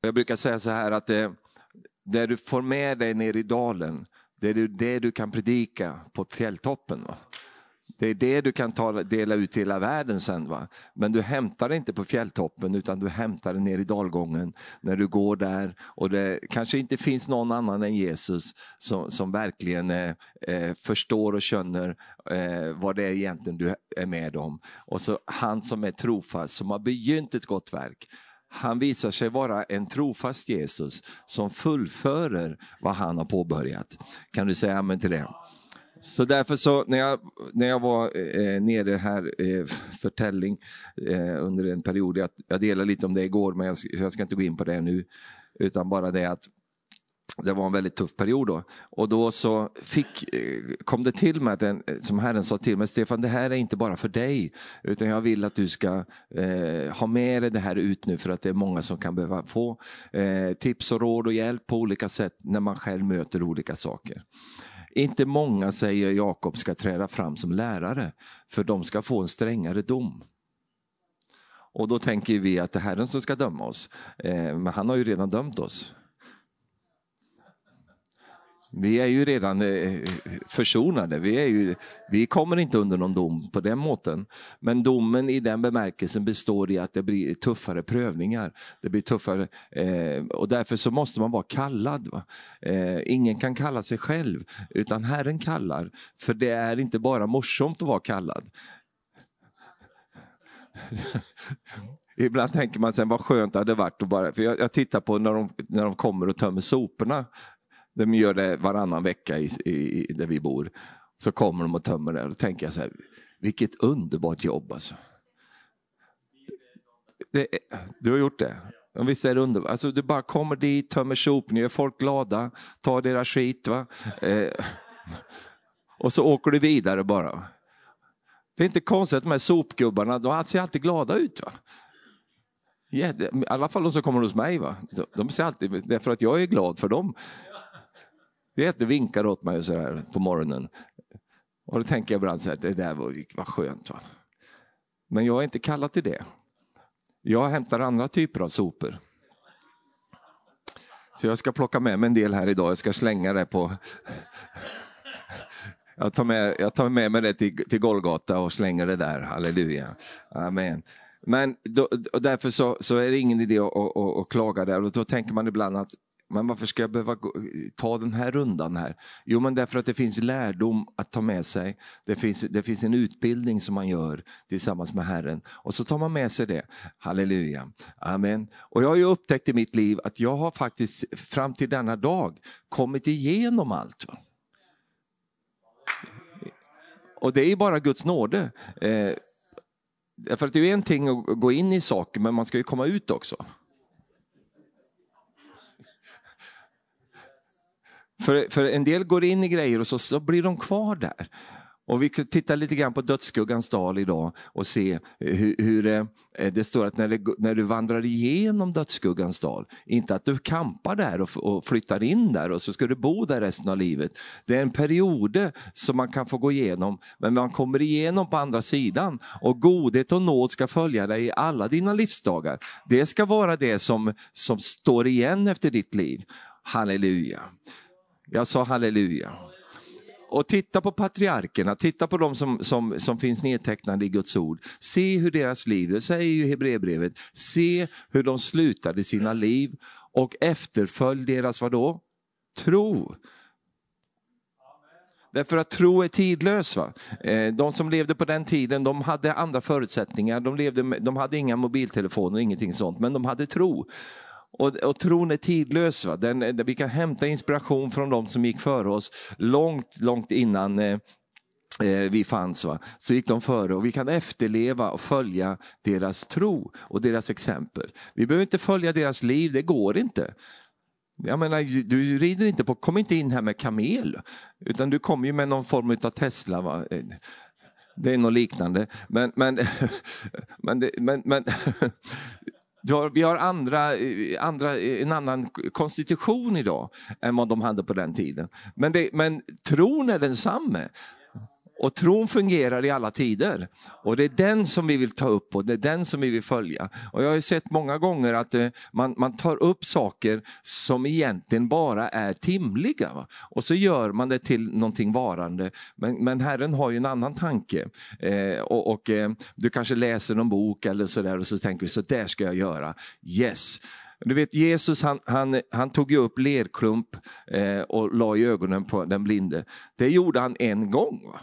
Jag brukar säga så här att eh, det, det du får med dig ner i dalen, det är det du kan predika på fjälltoppen. Va? Det är det du kan ta, dela ut till hela världen sen. Va? Men du hämtar det inte på fjälltoppen utan du hämtar det ner i dalgången när du går där och det kanske inte finns någon annan än Jesus som, som verkligen eh, eh, förstår och känner eh, vad det är egentligen du är med om. Och så han som är trofast, som har begynt ett gott verk, han visar sig vara en trofast Jesus som fullförer vad han har påbörjat. Kan du säga amen till det? Så därför så när jag, när jag var eh, nere här eh, för Telling eh, under en period, jag, jag delade lite om det igår men jag, jag ska inte gå in på det nu, utan bara det att det var en väldigt tuff period då. Och då så fick, eh, kom det till mig, att den, som Herren sa till mig, Stefan det här är inte bara för dig, utan jag vill att du ska eh, ha med dig det här ut nu för att det är många som kan behöva få eh, tips och råd och hjälp på olika sätt när man själv möter olika saker. Inte många, säger Jakob, ska träda fram som lärare, för de ska få en strängare dom. Och då tänker vi att det är Herren som ska döma oss, eh, men han har ju redan dömt oss. Vi är ju redan eh, försonade, vi, är ju, vi kommer inte under någon dom på den måten. Men domen i den bemärkelsen består i att det blir tuffare prövningar. Det blir tuffare, eh, och därför så måste man vara kallad. Eh, ingen kan kalla sig själv, utan Herren kallar. För det är inte bara morsomt att vara kallad. Ibland tänker man sen vad skönt det hade varit att bara, för jag, jag tittar på när de, när de kommer och tömmer soporna de gör det varannan vecka i, i, där vi bor. Så kommer de och tömmer det. Då tänker jag så här, vilket underbart jobb alltså. Det, du har gjort det? Visst är det underbart? Alltså, du bara kommer dit, tömmer sopor, gör folk glada, tar deras skit. Va? Eh, och så åker du vidare bara. Det är inte konstigt att de här sopgubbarna, de ser alltid glada ut. Va? I alla fall de som kommer hos mig. Va? De, de ser alltid, därför att jag är glad för dem. Vet, du vinkar åt mig så här på morgonen. Och då tänker jag ibland så här, det där var, var skönt. Va? Men jag är inte kallad till det. Jag hämtar andra typer av sopor. Så jag ska plocka med mig en del här idag, jag ska slänga det på... Jag tar med, jag tar med mig det till, till Golgata och slänger det där, halleluja. Amen. Men då, därför så, så, är det ingen idé att, att, att, klaga där och då tänker man ibland att men varför ska jag behöva ta den här rundan här? Jo, men därför att det finns lärdom att ta med sig. Det finns, det finns en utbildning som man gör tillsammans med Herren. Och så tar man med sig det. Halleluja. Amen. Och jag har ju upptäckt i mitt liv att jag har faktiskt fram till denna dag kommit igenom allt. Och det är bara Guds nåde. Eh, för att det är en ting att gå in i saker, men man ska ju komma ut också. För, för en del går in i grejer och så, så blir de kvar där. Och vi tittar lite grann på dödsskuggans dal idag och se hur, hur det, det står att när, det, när, du vandrar igenom dödsskuggans dal, inte att du kampar där och, och, flyttar in där och så ska du bo där resten av livet. Det är en period som man kan få gå igenom, men man kommer igenom på andra sidan och godhet och nåd ska följa dig i alla dina livsdagar. Det ska vara det som, som står igen efter ditt liv. Halleluja. Jag sa halleluja. Och titta på patriarkerna, titta på de som, som, som finns nedtecknade i Guds ord. Se hur deras liv, det säger ju Hebreerbrevet, se hur de slutade sina liv och efterfölj deras vadå? Tro. Därför att tro är tidlös. Va? Eh, de som levde på den tiden de hade andra förutsättningar. De, levde med, de hade inga mobiltelefoner, ingenting sånt, men de hade tro. Och, och tron är tidlös. Va? Den, eh, vi kan hämta inspiration från de som gick före oss långt, långt innan eh, eh, vi fanns. Va? Så gick de före och vi kan efterleva och följa deras tro och deras exempel. Vi behöver inte följa deras liv, det går inte. Jag menar, du rider inte på, kom inte in här med kamel, utan du kommer ju med någon form av Tesla. Va? Det är något liknande. Men, men, men, men, men har, vi har andra, eh, andra, eh, en annan konstitution idag än vad de hade på den tiden. Men, det, men tron är densamme. Och tron fungerar i alla tider. Och det är den som vi vill ta upp och det är den som vi vill följa. Och jag har sett många gånger att eh, man, man tar upp saker som egentligen bara är timliga. Va? Och så gör man det till någonting varande. Men, men Herren har ju en annan tanke. Eh, och, och eh, Du kanske läser någon bok eller sådär och så tänker du så där ska jag göra. Yes. Du vet Jesus han, han, han tog ju upp lerklump eh, och la i ögonen på den blinde. Det gjorde han en gång. Va?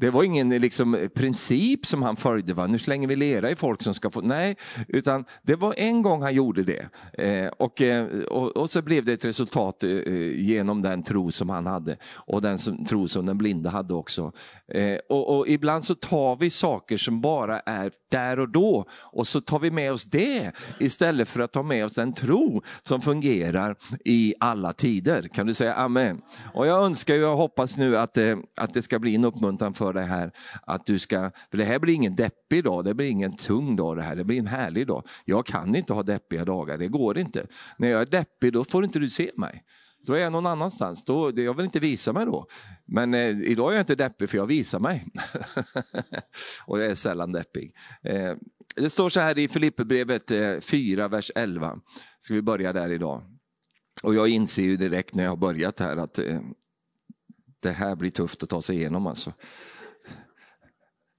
Det var ingen liksom, princip som han följde, va? nu slänger vi lera i folk som ska få... Nej, utan det var en gång han gjorde det. Eh, och, eh, och, och, så blev det ett resultat eh, eh, genom den tro som han hade och den som, tro som den blinda hade också. Eh, och, och, ibland så tar vi saker som bara är där och då och så tar vi med oss det istället för att ta med oss den tro som fungerar i alla tider. Kan du säga amen? Och jag önskar och jag hoppas nu att, eh, att det ska bli en uppmuntran för dig här. Att du ska, för det här blir ingen deppig dag, det blir ingen tung dag det här, det blir en härlig dag. Jag kan inte ha deppiga dagar, det går inte. När jag är deppig då får inte du se mig. Då är jag någon annanstans. Då, jag vill inte visa mig då. Men eh, idag är jag inte deppig för jag visar mig. och jag är sällan deppig. Eh, det står så här i Filipperbrevet eh, 4, vers 11. Ska vi börja där idag. Och jag inser ju direkt när jag har börjat här att eh, det här blir tufft att ta sig igenom alltså.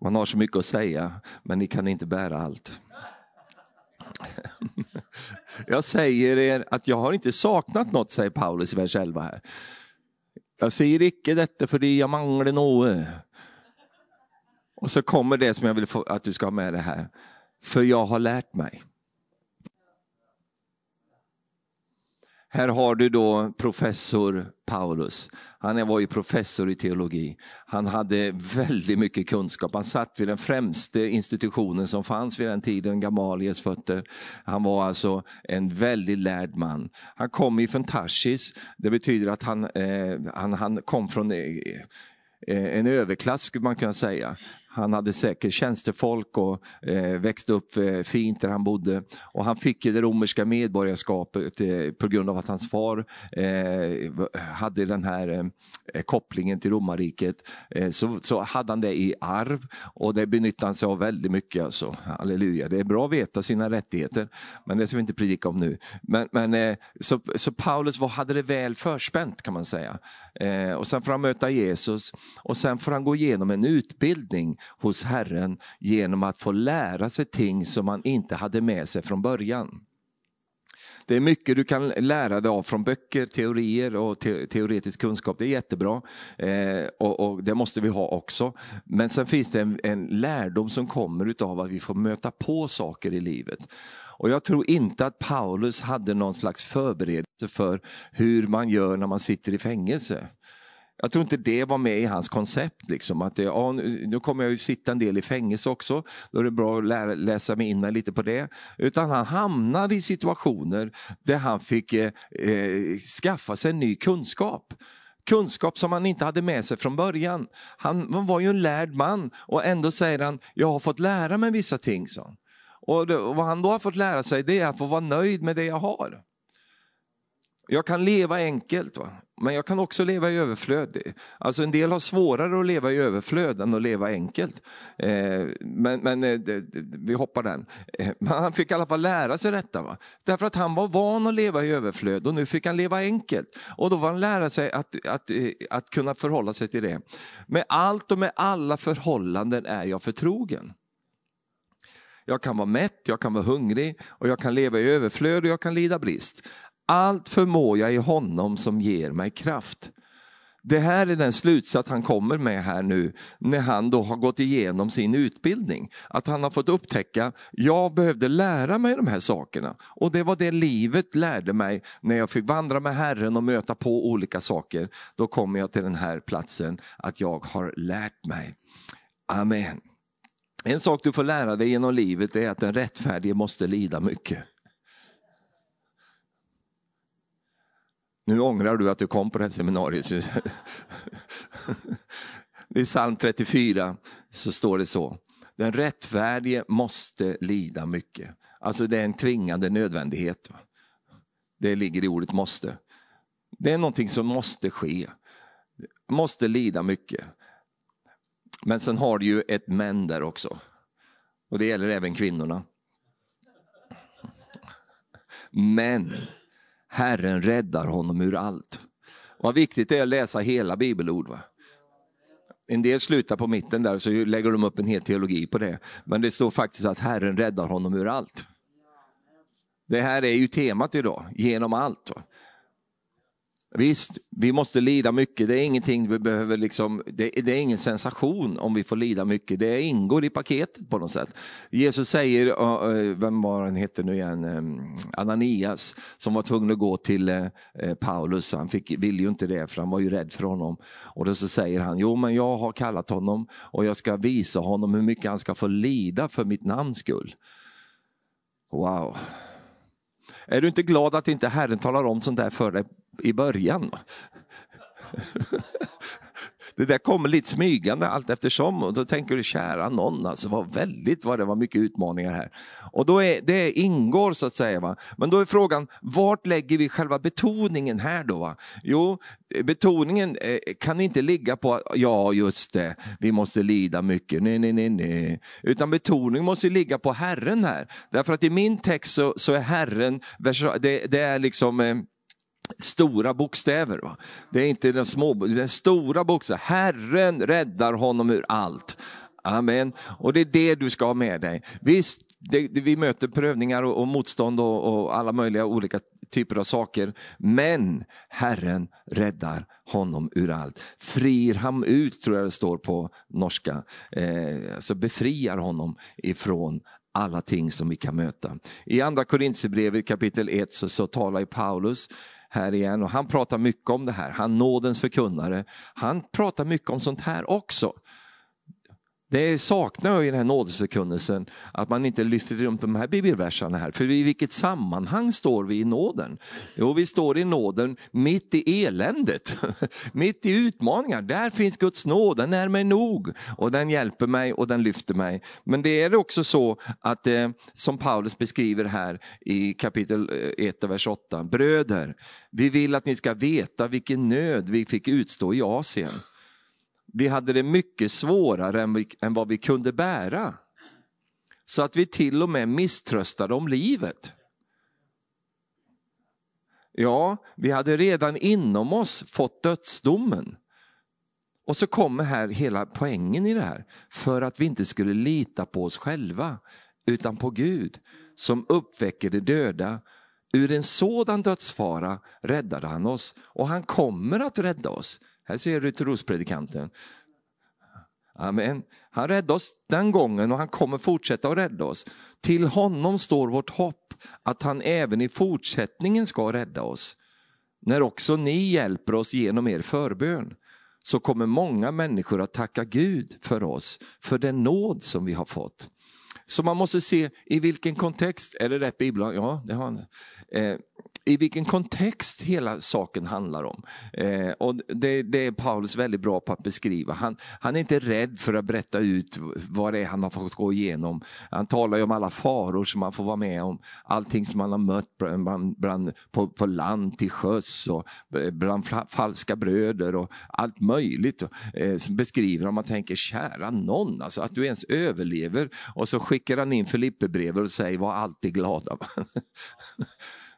Man har så mycket att säga, men ni kan inte bära allt. Jag säger er att jag har inte saknat något, säger Paulus i vers 11 här. Jag säger icke detta för det jag manglar något. Och så kommer det som jag vill att du ska ha med dig här. För jag har lärt mig. Här har du då professor Paulus. Han var ju professor i teologi. Han hade väldigt mycket kunskap. Han satt vid den främste institutionen som fanns vid den tiden, Gamaliels fötter. Han var alltså en väldigt lärd man. Han kom från Tarsis. Det betyder att han, eh, han, han kom från eh, eh en överklass skulle man kunna säga. Han hade säkert tjänstefolk och eh, växte upp eh, fint där han bodde. Och han fick det romerska medborgarskapet eh, på grund av att hans far eh, hade den här eh, kopplingen till romarriket. Eh, så, så hade han det i arv och det benyttade han sig av väldigt mycket. Alltså. Halleluja. Det är bra att veta sina rättigheter, men det ska vi inte predika om nu. Men, men eh, så, så Paulus var, hade det väl förspänt kan man säga. Eh, och sen får han möta Jesus och sen får han gå igenom en utbildning hos Herren genom att få lära sig ting som man inte hade med sig från början. Det är mycket du kan lära dig av från böcker, teorier och te teoretisk kunskap. Det är jättebra eh, och, och, det måste vi ha också. Men sen finns det en, en lärdom som kommer av att vi får möta på saker i livet. Och Jag tror inte att Paulus hade någon slags förberedelse för hur man gör när man sitter i fängelse. Jag tror inte det var med i hans koncept. Liksom, att det, ja, nu kommer jag ju sitta en del i fängelse också, då är det bra att lära, läsa mig in mig lite på det. Utan han hamnade i situationer där han fick eh, eh, skaffa sig ny kunskap. Kunskap som han inte hade med sig från början. Han, han var ju en lärd man och ändå säger han, jag har fått lära mig vissa ting. Så. Och, det, och vad han då har fått lära sig det är att få vara nöjd med det jag har. Jag kan leva enkelt, va? Men jag kan också leva i överflöd. Alltså en del har svårare att leva i överflöd än att leva enkelt. Eh, men, men eh, vi hoppar den. Eh, men han fick i alla fall lära sig detta. Va? Därför att han var van att leva i överflöd och nu fick han leva enkelt. Och då var han lära sig att, att, eh, att kunna förhålla sig till det. Med allt och med alla förhållanden är jag förtrogen. Jag kan vara mätt, jag kan vara hungrig och jag kan leva i överflöd och jag kan lida brist. Allt förmår jag i honom som ger mig kraft. Det här är den slutsats han kommer med här nu när han då har gått igenom sin utbildning. Att han har fått upptäcka, jag behövde lära mig de här sakerna. Och det var det livet lärde mig när jag fick vandra med Herren och möta på olika saker. Då kommer jag till den här platsen att jag har lärt mig. Amen. En sak du får lära dig genom livet är att den rättfärdige måste lida mycket. Nu ångrar du att du kom på det här seminariet. I psalm 34 så står det så. Den rättfärdige måste lida mycket. Alltså det är en tvingande nödvändighet. Det ligger i ordet måste. Det är någonting som måste ske. måste lida mycket. Men sen har du ju ett men där också. Och det gäller även kvinnorna. Men Herren räddar honom ur allt. Vad viktigt det är att läsa hela bibelord. Va? En del slutar på mitten där så lägger de upp en hel teologi på det. Men det står faktiskt att Herren räddar honom ur allt. Det här är ju temat idag, genom allt. Va? Visst, vi måste lida mycket, det är ingenting vi behöver liksom, det, det, är ingen sensation om vi får lida mycket, det ingår i paketet på något sätt. Jesus säger, eh, vem var han heter nu igen, ehm, Ananias, som var tvungen att gå till eh, eh, Paulus, han fick, ville ju inte det för han var ju rädd för honom. Och då så säger han, jo men jag har kallat honom och jag ska visa honom hur mycket han ska få lida för mitt namns skull. Wow. Är du inte glad att inte Herren talar om sånt där för dig i början? Det där kommer lite smygande allt eftersom och då tänker du kära någon, alltså vad väldigt vad det var mycket utmaningar här. Och då är, det ingår så att säga. Va? Men då är frågan, vart lägger vi själva betoningen här då? Va? Jo, betoningen eh, kan inte ligga på, ja just det, vi måste lida mycket, nej, nej, nej, nej. Utan betoningen måste ligga på Herren här. Därför att i min text så, så är Herren, det, det är liksom eh, stora bokstäver. Va? Det är inte den små, det är stora bokstäver. Herren räddar honom ur allt. Amen. Och det är det du ska ha med dig. Visst, det, det, vi möter prövningar och, och motstånd och, och, alla möjliga olika typer av saker. Men Herren räddar honom ur allt. Frir ham ut, tror jag det står på norska. Eh, alltså befriar honom ifrån alla ting som vi kan möta. I andra Korintierbrevet kapitel 1 så, så talar Paulus här igen och han pratar mycket om det här. Han nådens förkunnare. Han pratar mycket om sånt här också. Det saknar jag i den här nådesförkunnelsen, att man inte lyfter runt de här bibelverserna här. För i vilket sammanhang står vi i nåden? Jo, vi står i nåden mitt i eländet, mitt i utmaningar. Där finns Guds nåd, den är mig nog och den hjälper mig och den lyfter mig. Men det är också så att, eh, som Paulus beskriver här i kapitel eh, 1 vers 8, bröder, vi vill att ni ska veta vilken nöd vi fick utstå i Asien. Vi hade det mycket svårare än, vi, än vad vi kunde bära. Så att vi till och med misströstade om livet. Ja, vi hade redan inom oss fått dödsdomen. Och så kommer här hela poängen i det här. För att vi inte skulle lita på oss själva, utan på Gud som uppväcker de döda. Ur en sådan dödsfara räddade han oss och han kommer att rädda oss. Här ser du trospredikanten. Amen. Han räddade oss den gången och han kommer fortsätta att rädda oss. Till honom står vårt hopp att han även i fortsättningen ska rädda oss. När också ni hjälper oss genom er förbön så kommer många människor att tacka Gud för oss, för den nåd som vi har fått. Så man måste se i vilken kontext, är det rätt bibel? Ja, det har han. Eh, i vilken kontext hela saken handlar om. Eh, och det, det, är Paulus väldigt bra på att beskriva. Han, han är inte rädd för att berätta ut vad det är han har fått gå igenom. Han talar ju om alla faror som man får vara med om. Allting som man har mött bland, bland, på, på land till sjöss och bland falska bröder och allt möjligt. Eh, som beskriver om man tänker, kära någon, alltså att du ens överlever. Och så skickar han in Filippebrevet och säger, var alltid glada.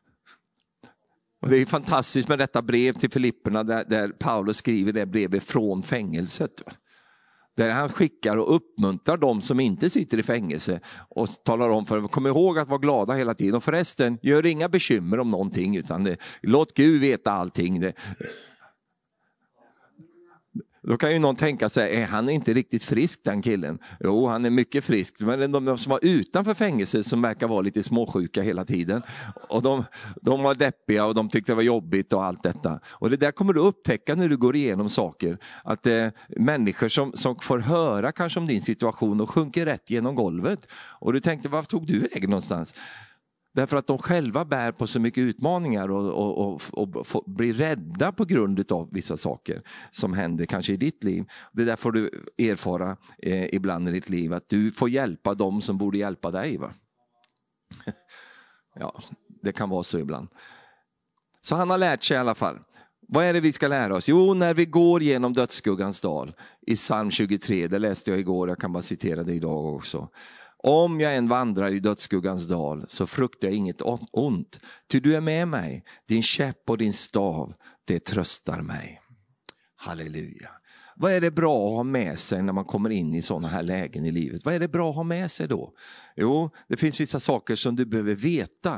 Och Det är fantastiskt med detta brev till Filipperna där, där Paulus skriver det brevet från fängelset. Där han skickar och uppmuntrar de som inte sitter i fängelse och talar om för dem, kom ihåg att vara glada hela tiden. Och förresten, gör inga bekymmer om någonting utan det, låt Gud veta allting. Det, då kan ju någon tänka sig, är han inte riktigt frisk den killen? Jo, han är mycket frisk. Men de som var utanför fängelset som verkar vara lite småsjuka hela tiden. Och de, de var deppiga och de tyckte det var jobbigt och allt detta. Och det där kommer du upptäcka när du går igenom saker. Att eh, människor som, som får höra kanske om din situation och sjunker rätt genom golvet. Och du tänkte, var tog du vägen någonstans? Därför att de själva bär på så mycket utmaningar och, och, och, och blir rädda på grund av vissa saker som händer kanske i ditt liv. Det där får du erfara eh, ibland i ditt liv, att du får hjälpa dem som borde hjälpa dig. Va? ja, det kan vara så ibland. Så han har lärt sig i alla fall. vad är det vi ska lära oss? Jo, när vi går genom dödsskuggans dal i psalm 23, det läste jag igår, jag kan bara citera det idag också. Om jag än vandrar i dödsskuggans dal så fruktar jag inget ont, ty du är med mig, din käpp och din stav, det tröstar mig. Halleluja. Vad är det bra att ha med sig när man kommer in i sådana här lägen i livet? Vad är det bra att ha med sig då? Jo, det finns vissa saker som du behöver veta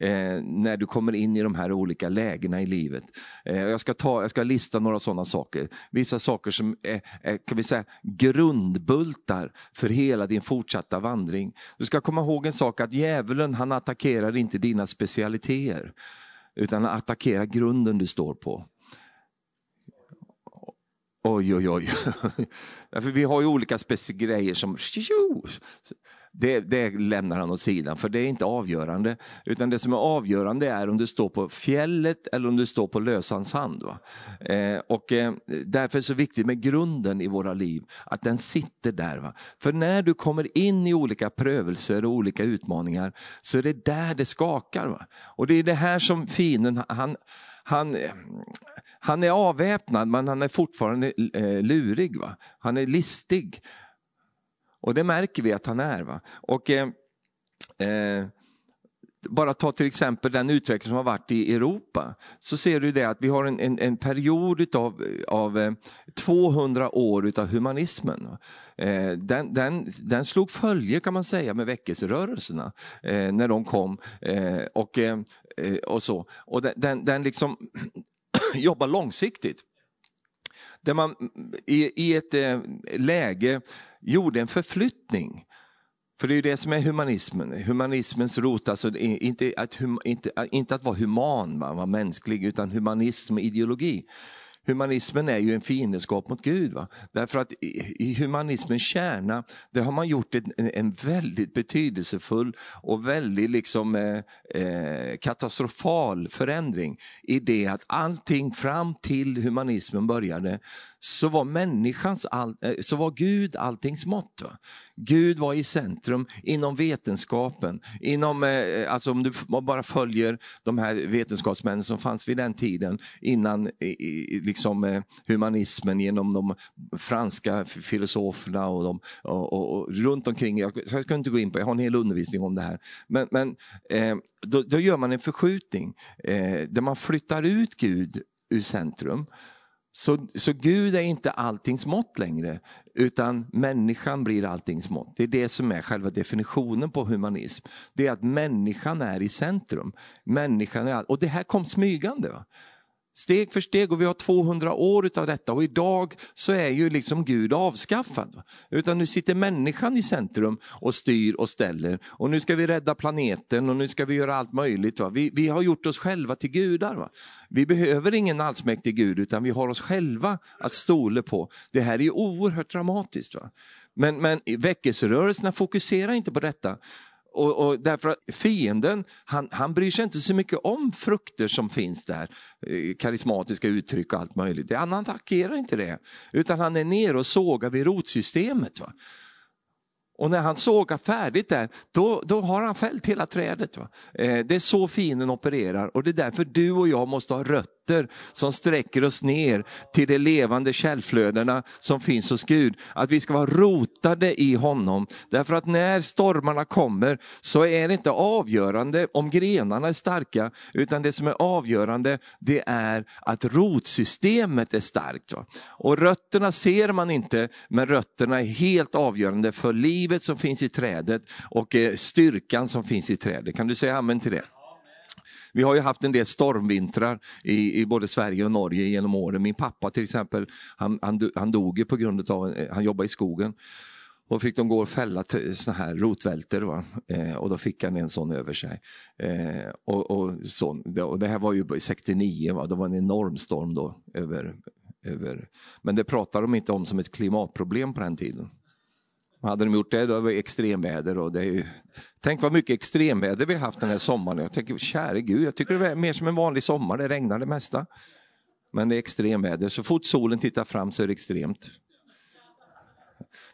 eh, när du kommer in i de här olika lägena i livet. Eh, jag, ska ta, jag ska lista några sådana saker. Vissa saker som är, är, kan vi säga, grundbultar för hela din fortsatta vandring. Du ska komma ihåg en sak, att djävulen han attackerar inte dina specialiteter utan attackerar grunden du står på. Oj, oj, oj. För vi har ju olika grejer som... Det, det lämnar han åt sidan, för det är inte avgörande. Utan det som är avgörande är om du står på fjället eller om du står på lösan sand. Eh, och eh, därför är det så viktigt med grunden i våra liv, att den sitter där. Va? För när du kommer in i olika prövelser och olika utmaningar, så är det där det skakar. Va? Och det är det här som fienden, han, han, han är avväpnad men han är fortfarande eh, lurig. Va? Han är listig. Och det märker vi att han är. Va? Och, eh, eh, bara ta till exempel den utveckling som har varit i Europa. Så ser du det att vi har en, en, en period av, eh, av 200 år av humanismen. Eh, den, den, den slog följe kan man säga med väckelserörelserna eh, när de kom. Eh, och, eh, och så. Och den, den, den liksom jobba långsiktigt. Där man mm, i, i ett eh, läge gjorde en förflyttning. För det är ju det som är humanismen, humanismens rot, alltså inte att, inte, inte att vara human, vara mänsklig, utan humanism, ideologi. Humanismen är ju en fiendskap mot Gud. Va? Därför att i, humanismens kärna, där har man gjort en, en väldigt betydelsefull och väldigt liksom, eh, eh, katastrofal förändring i det att allting fram till humanismen började så var människans all, eh, så var Gud alltings mått. Va? Gud var i centrum inom vetenskapen. Inom, eh, alltså om du bara följer de här vetenskapsmännen som fanns vid den tiden innan liksom, eh, humanismen genom de franska filosoferna och, de, och, och, och runt omkring. Jag, jag ska inte gå in på, jag har en hel undervisning om det här. Men, men eh, då, då, gör man en förskjutning eh, där man flyttar ut Gud ur centrum så, så Gud är inte alltings mått längre, utan människan blir alltings mått. Det är det som är själva definitionen på humanism. Det är att människan är i centrum. Människan är, och det här kom smygande. Va? Steg för steg och vi har 200 år av detta och idag så är ju liksom Gud avskaffad. Utan nu sitter människan i centrum och styr och ställer. Och nu ska vi rädda planeten och nu ska vi göra allt möjligt. Va? Vi, vi har gjort oss själva till gudar. Va? Vi behöver ingen allsmäktig Gud utan vi har oss själva att stole på. Det här är oerhört dramatiskt. Va? Men, men väckelserörelserna fokuserar inte på detta. Och, och därför att fienden, han, han bryr sig inte så mycket om frukter som finns där, eh, karismatiska uttryck och allt möjligt. Han attackerar inte det, utan han är nere och sågar vid rotsystemet. Va? Och när han sågar färdigt där, då, då har han fällt hela trädet. Va? Eh, det är så fienden opererar och det är därför du och jag måste ha rötter rötter som sträcker oss ner till de levande källflödena som finns hos Gud. Att vi ska vara rotade i honom. Därför att när stormarna kommer så är det inte avgörande om grenarna är starka, utan det som är avgörande det är att rotsystemet är starkt. Och rötterna ser man inte, men rötterna är helt avgörande för livet som finns i trädet och eh, styrkan som finns i trädet. Kan du säga amen till det? Vi har ju haft en del stormvintrar i, i både Sverige och Norge genom åren. Min pappa till exempel, han, han, han dog ju på grund av, eh, han jobbade i skogen. Och fick de gå och fälla såna här rotvältor eh, och då fick han en sån över sig. Eh, och, och, så, och det här var ju 69, va? det var en enorm storm då. Över, över. Men det pratade de inte om som ett klimatproblem på den tiden. Hade de gjort det, då var det extremväder. Och det är ju... Tänk vad mycket extremväder vi har haft den här sommaren. Jag tänker, käre gud, jag tycker det är mer som en vanlig sommar, det regnar det mesta. Men det är extremväder, så fort solen tittar fram så är det extremt.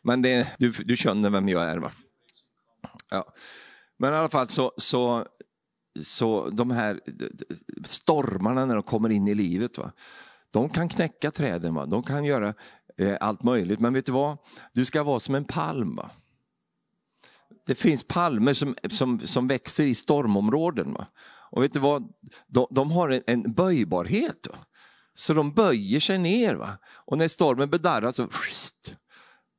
Men det, du, du känner vem jag är va? Ja. Men i alla fall så, så så de här stormarna när de kommer in i livet, va? de kan knäcka träden, va? de kan göra eh, allt möjligt. Men vet du vad? Du ska vara som en palm. Va? Det finns palmer som, som, som växer i stormområden. Va? Och vet du vad? De, de har en, en böjbarhet. Va? Så de böjer sig ner. Va? Och när stormen bedarrar så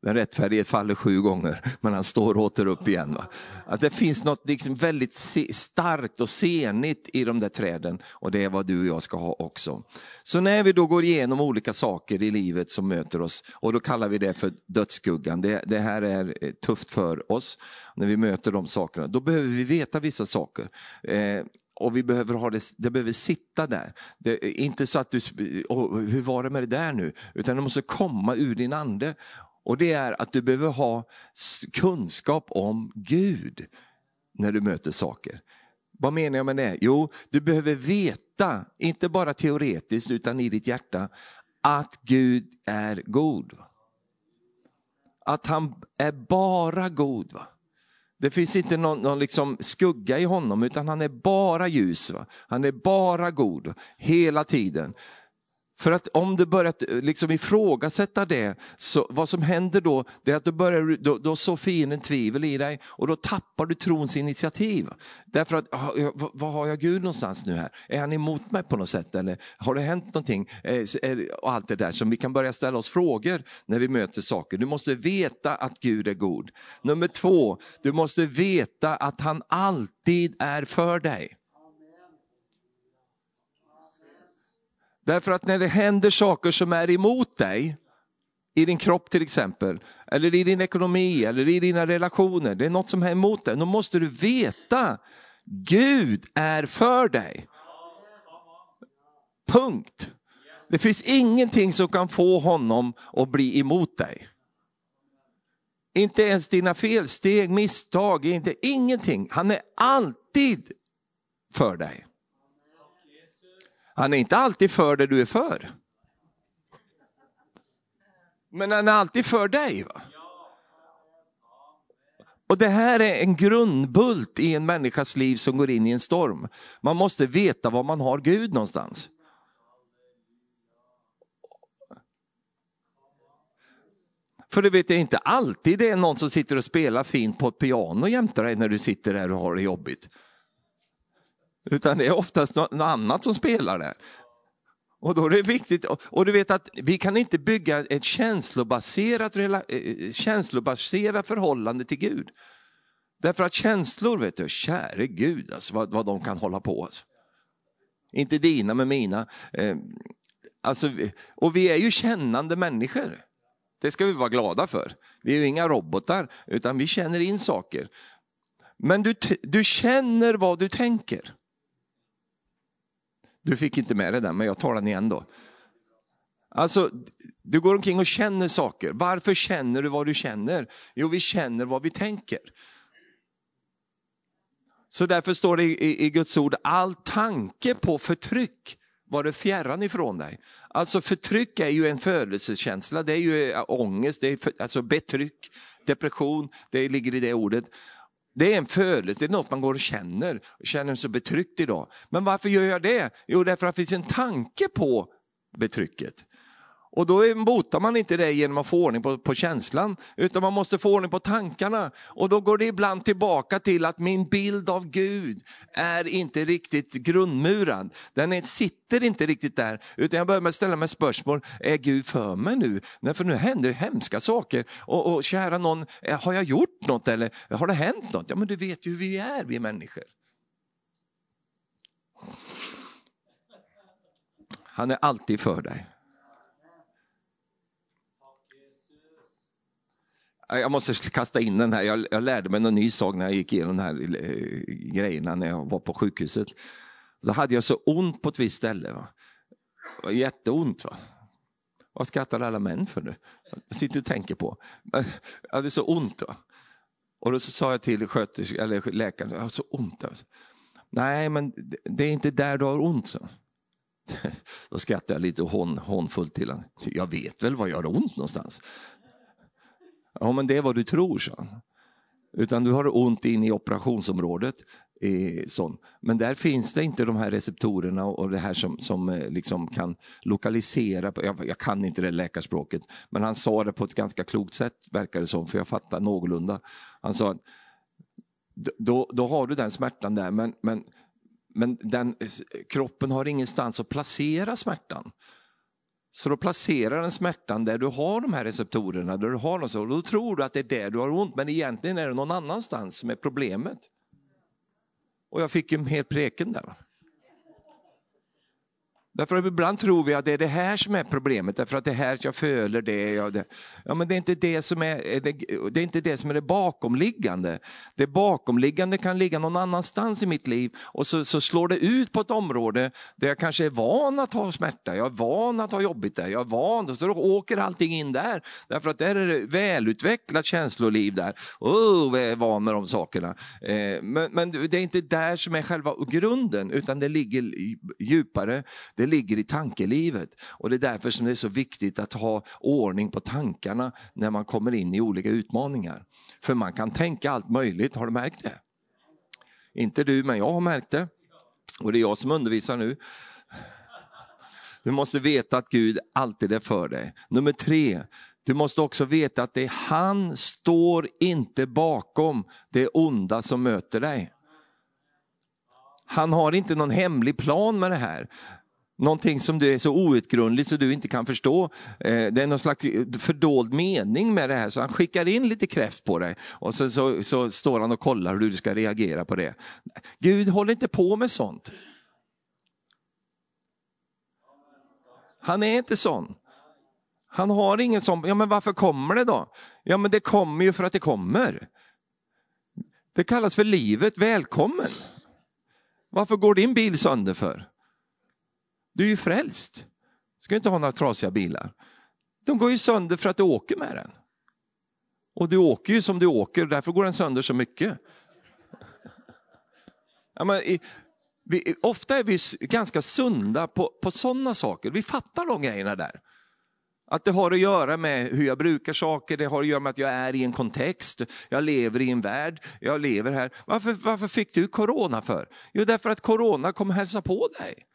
den rättfärdige faller sju gånger, men han står åter upp igen. Va? Att det finns något liksom väldigt starkt och senigt i de där träden och det är vad du och jag ska ha också. Så när vi då går igenom olika saker i livet som möter oss, och då kallar vi det för dödsskuggan, det, det här är eh, tufft för oss när vi möter de sakerna, då behöver vi veta vissa saker. Eh, och vi behöver ha det, det behöver sitta där. Det eh, inte så att du, oh, hur var det med det där nu? Utan det måste komma ur din ande. Och det är att du behöver ha kunskap om Gud när du möter saker. Vad menar jag med det? Jo, du behöver veta, inte bara teoretiskt utan i ditt hjärta, att Gud är god. Att han är bara god. Va? Det finns inte någon, någon liksom skugga i honom utan han är bara ljus. Va? Han är bara god hela tiden. För att om du börjar eh, liksom ifrågasätta det, så vad som händer då, det är att du börjar, då, då så fienden tvivel i dig och då tappar du trons initiativ. Därför att, ah, vad har jag Gud någonstans nu här? Är han emot mig på något sätt eller har det hänt någonting? Eh, och allt det där som vi kan börja ställa oss frågor när vi möter saker. Du måste veta att Gud är god. Nummer två, du måste veta att han alltid är för dig. Därför att när det händer saker som är emot dig, i din kropp till exempel, eller i din ekonomi eller i dina relationer, det är något som är emot dig, då måste du veta, Gud är för dig. Punkt. Det finns ingenting som kan få honom att bli emot dig. Inte ens dina felsteg, misstag, inte, ingenting. Han är alltid för dig. Han är inte alltid för det du är för. Men han är alltid för dig. Va? Och Det här är en grundbult i en människas liv som går in i en storm. Man måste veta var man har Gud någonstans. För du vet, det är inte alltid det är någon som sitter och spelar fint på ett piano jämte dig när du sitter där och har det jobbigt. Utan det är oftast något annat som spelar där. Och då är det viktigt, och du vet att vi kan inte bygga ett känslobaserat, eh, eh, känslobaserat förhållande till Gud. Därför att känslor, vet du, käre Gud, alltså, vad, vad de kan hålla på. Alltså. Inte dina men mina. Eh, alltså, och vi är ju kännande människor. Det ska vi vara glada för. Vi är ju inga robotar, utan vi känner in saker. Men du, du känner vad du tänker. Du fick inte med dig den, men jag tar den igen då. Alltså, du går omkring och känner saker. Varför känner du vad du känner? Jo, vi känner vad vi tänker. Så därför står det i, i Guds ord, all tanke på förtryck var det fjärran ifrån dig. Alltså förtryck är ju en födelsekänsla, det är ju eh, ångest, det är för, alltså betryck, depression, det ligger i det ordet. Det är en födelse, det är något man går och känner, känner sig betryckt idag. Men varför gör jag det? Jo, därför att det finns en tanke på betrycket. Och då botar man inte det genom att få ordning på, på, känslan, utan man måste få ordning på tankarna. Och då går det ibland tillbaka till att min bild av Gud är inte riktigt grundmurad. Den är, sitter inte riktigt där, utan jag börjar med att ställa mig spörsmål, är Gud för mig nu? Nej, för nu händer hemska saker. Och, och kära någon, eh, har jag gjort något eller har det hänt något? Ja, men du vet ju hur vi är, vi människor. Han är alltid för dig. Jag måste kasta in den här. Jag, jag lärde mig en ny sak när jag gick igenom de här eh, grejerna när jag var på sjukhuset. Då hade jag så ont på ett visst ställe. Va? Jätteont. Va? Vad skrattar alla män för nu? Jag sitter och tänker på. Jag hade så ont. Va? Och då så sa jag till eller läkaren, jag har så ont. Alltså. Nej, men det är inte där du har ont. Så. Då skrattade jag lite hånfullt till honom. Jag vet väl var jag har ont någonstans. Ja, men det är vad du tror, så. Utan du har ont in i operationsområdet. sån. Men där finns det inte de här receptorerna och det här som, som eh, liksom kan lokalisera, jag, jag kan inte det läkarspråket, men han sa det på ett ganska klokt sätt verkar det som, för jag fattar någorlunda. Han sa att då, då har du den smärtan där, men, men, men den, kroppen har ingenstans att placera smärtan. Så då placerar den smärtan där du har de här receptorerna, där du har dem, och då tror du att det är där du har ont, men egentligen är det någon annanstans som är problemet. Och jag fick ju mer preken där. Därför att ibland tror vi att det är det här som är problemet, därför att det är här jag föler det. Jag, det. Ja, men det är, inte det, som är, det, det är inte det som är det bakomliggande. Det bakomliggande kan ligga någon annanstans i mitt liv och så, så slår det ut på ett område där jag kanske är van att ha smärta, jag är van att ha jobbigt där, jag är van, och så åker allting in där. Därför att där är det välutvecklat känsloliv där. Oh, jag är van med de sakerna. Eh, men, men det är inte där som är själva grunden, utan det ligger djupare det det ligger i tankelivet. Och Det är därför som det är så viktigt att ha ordning på tankarna när man kommer in i olika utmaningar. För man kan tänka allt möjligt, har du märkt det? Inte du, men jag har märkt det. Och det är jag som undervisar nu. Du måste veta att Gud alltid är för dig. Nummer tre, du måste också veta att det är han står inte bakom det onda som möter dig. Han har inte någon hemlig plan med det här. Någonting som du är så outgrundligt så du inte kan förstå. Eh, det är någon slags fördold mening med det här, så han skickar in lite kräft på dig och så, så, så står han och kollar hur du ska reagera på det. Gud håller inte på med sånt. Han är inte sån. Han har ingen sån, ja men varför kommer det då? Ja men det kommer ju för att det kommer. Det kallas för livet, välkommen. Varför går din bil sönder för? Du är ju frälst. Du ska inte ha några trasiga bilar. De går ju sönder för att du åker med den. Och du åker ju som du åker, därför går den sönder så mycket. Ja, men, vi, ofta är vi ganska sunda på, på sådana saker, vi fattar de grejerna där. Att det har att göra med hur jag brukar saker, det har att göra med att jag är i en kontext, jag lever i en värld, jag lever här. Varför, varför fick du corona för? Jo, därför att corona kommer hälsa på dig.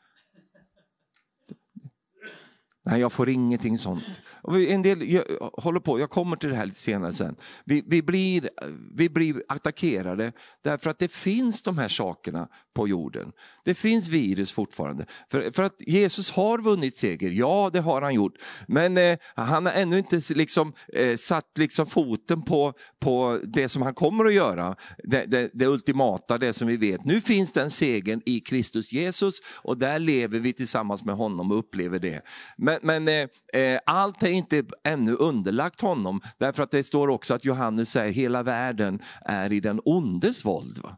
Nej, jag får ingenting sånt. En del jag, håller på, jag kommer till det här lite senare sen. Vi, vi, blir, vi blir attackerade därför att det finns de här sakerna på jorden. Det finns virus fortfarande. För, för att Jesus har vunnit seger, ja det har han gjort. Men eh, han har ännu inte liksom, eh, satt liksom foten på, på det som han kommer att göra. Det, det, det ultimata, det som vi vet. Nu finns den segern i Kristus Jesus och där lever vi tillsammans med honom och upplever det. Men, men eh, eh allt är inte ännu underlagt honom, därför att det står också att Johannes säger hela världen är i den ondes våld. Va?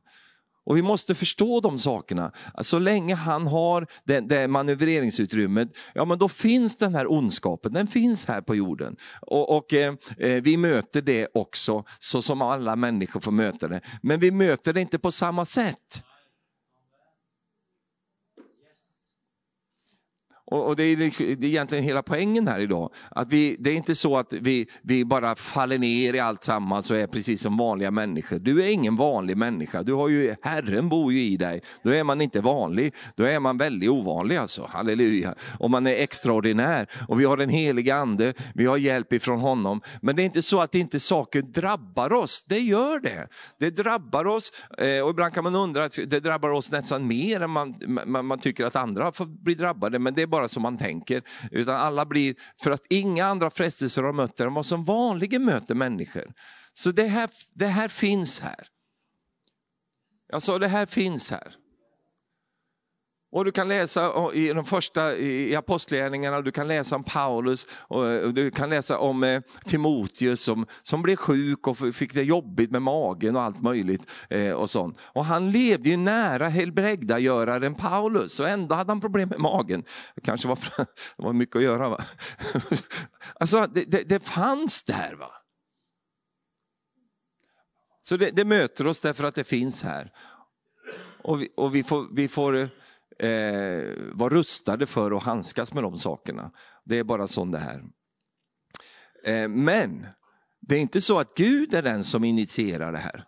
Och vi måste förstå de sakerna. Så länge han har det, det manövreringsutrymmet, ja men då finns den här ondskapen, den finns här på jorden. Och, och eh, eh, vi möter det också, så som alla människor får möta det. Men vi möter det inte på samma sätt. Och, och det, är, det är egentligen hela poängen här idag. Att vi, det är inte så att vi, vi bara faller ner i allt sammans och är precis som vanliga människor. Du är ingen vanlig människa. Du har ju, Herren bor ju i dig. Då är man inte vanlig. Då är man väldigt ovanlig alltså. Halleluja. Och man är extraordinär. Och vi har den Helige ande. Vi har hjälp ifrån honom. Men det är inte så att inte saker drabbar oss. Det gör det. Det drabbar oss. Eh, och ibland kan man undra, att det drabbar oss nästan mer än man, man, man tycker att andra får bli drabbade. Men det är bara bara som man tänker, utan alla blir, för att inga andra frestelser har mött än vad som vanligen möter människor. Så det här, det här finns här. Jag sa det här finns här. Och du kan läsa i de första i apostlagärningarna, du kan läsa om Paulus och du kan läsa om eh, Timoteus som, som blev sjuk och fick det jobbigt med magen och allt möjligt. Eh, och sånt. Och han levde ju nära helbrägdagöraren Paulus och ändå hade han problem med magen. Det kanske var, det var mycket att göra. Va? Alltså det, det, det fanns där. va. Så det, det, möter oss därför att det finns här. Och vi, och vi får, vi får eh, eh, vara rustade för att handskas med de sakerna. Det är bara sånt det här. Eh, men det är inte så att Gud är den som initierar det här.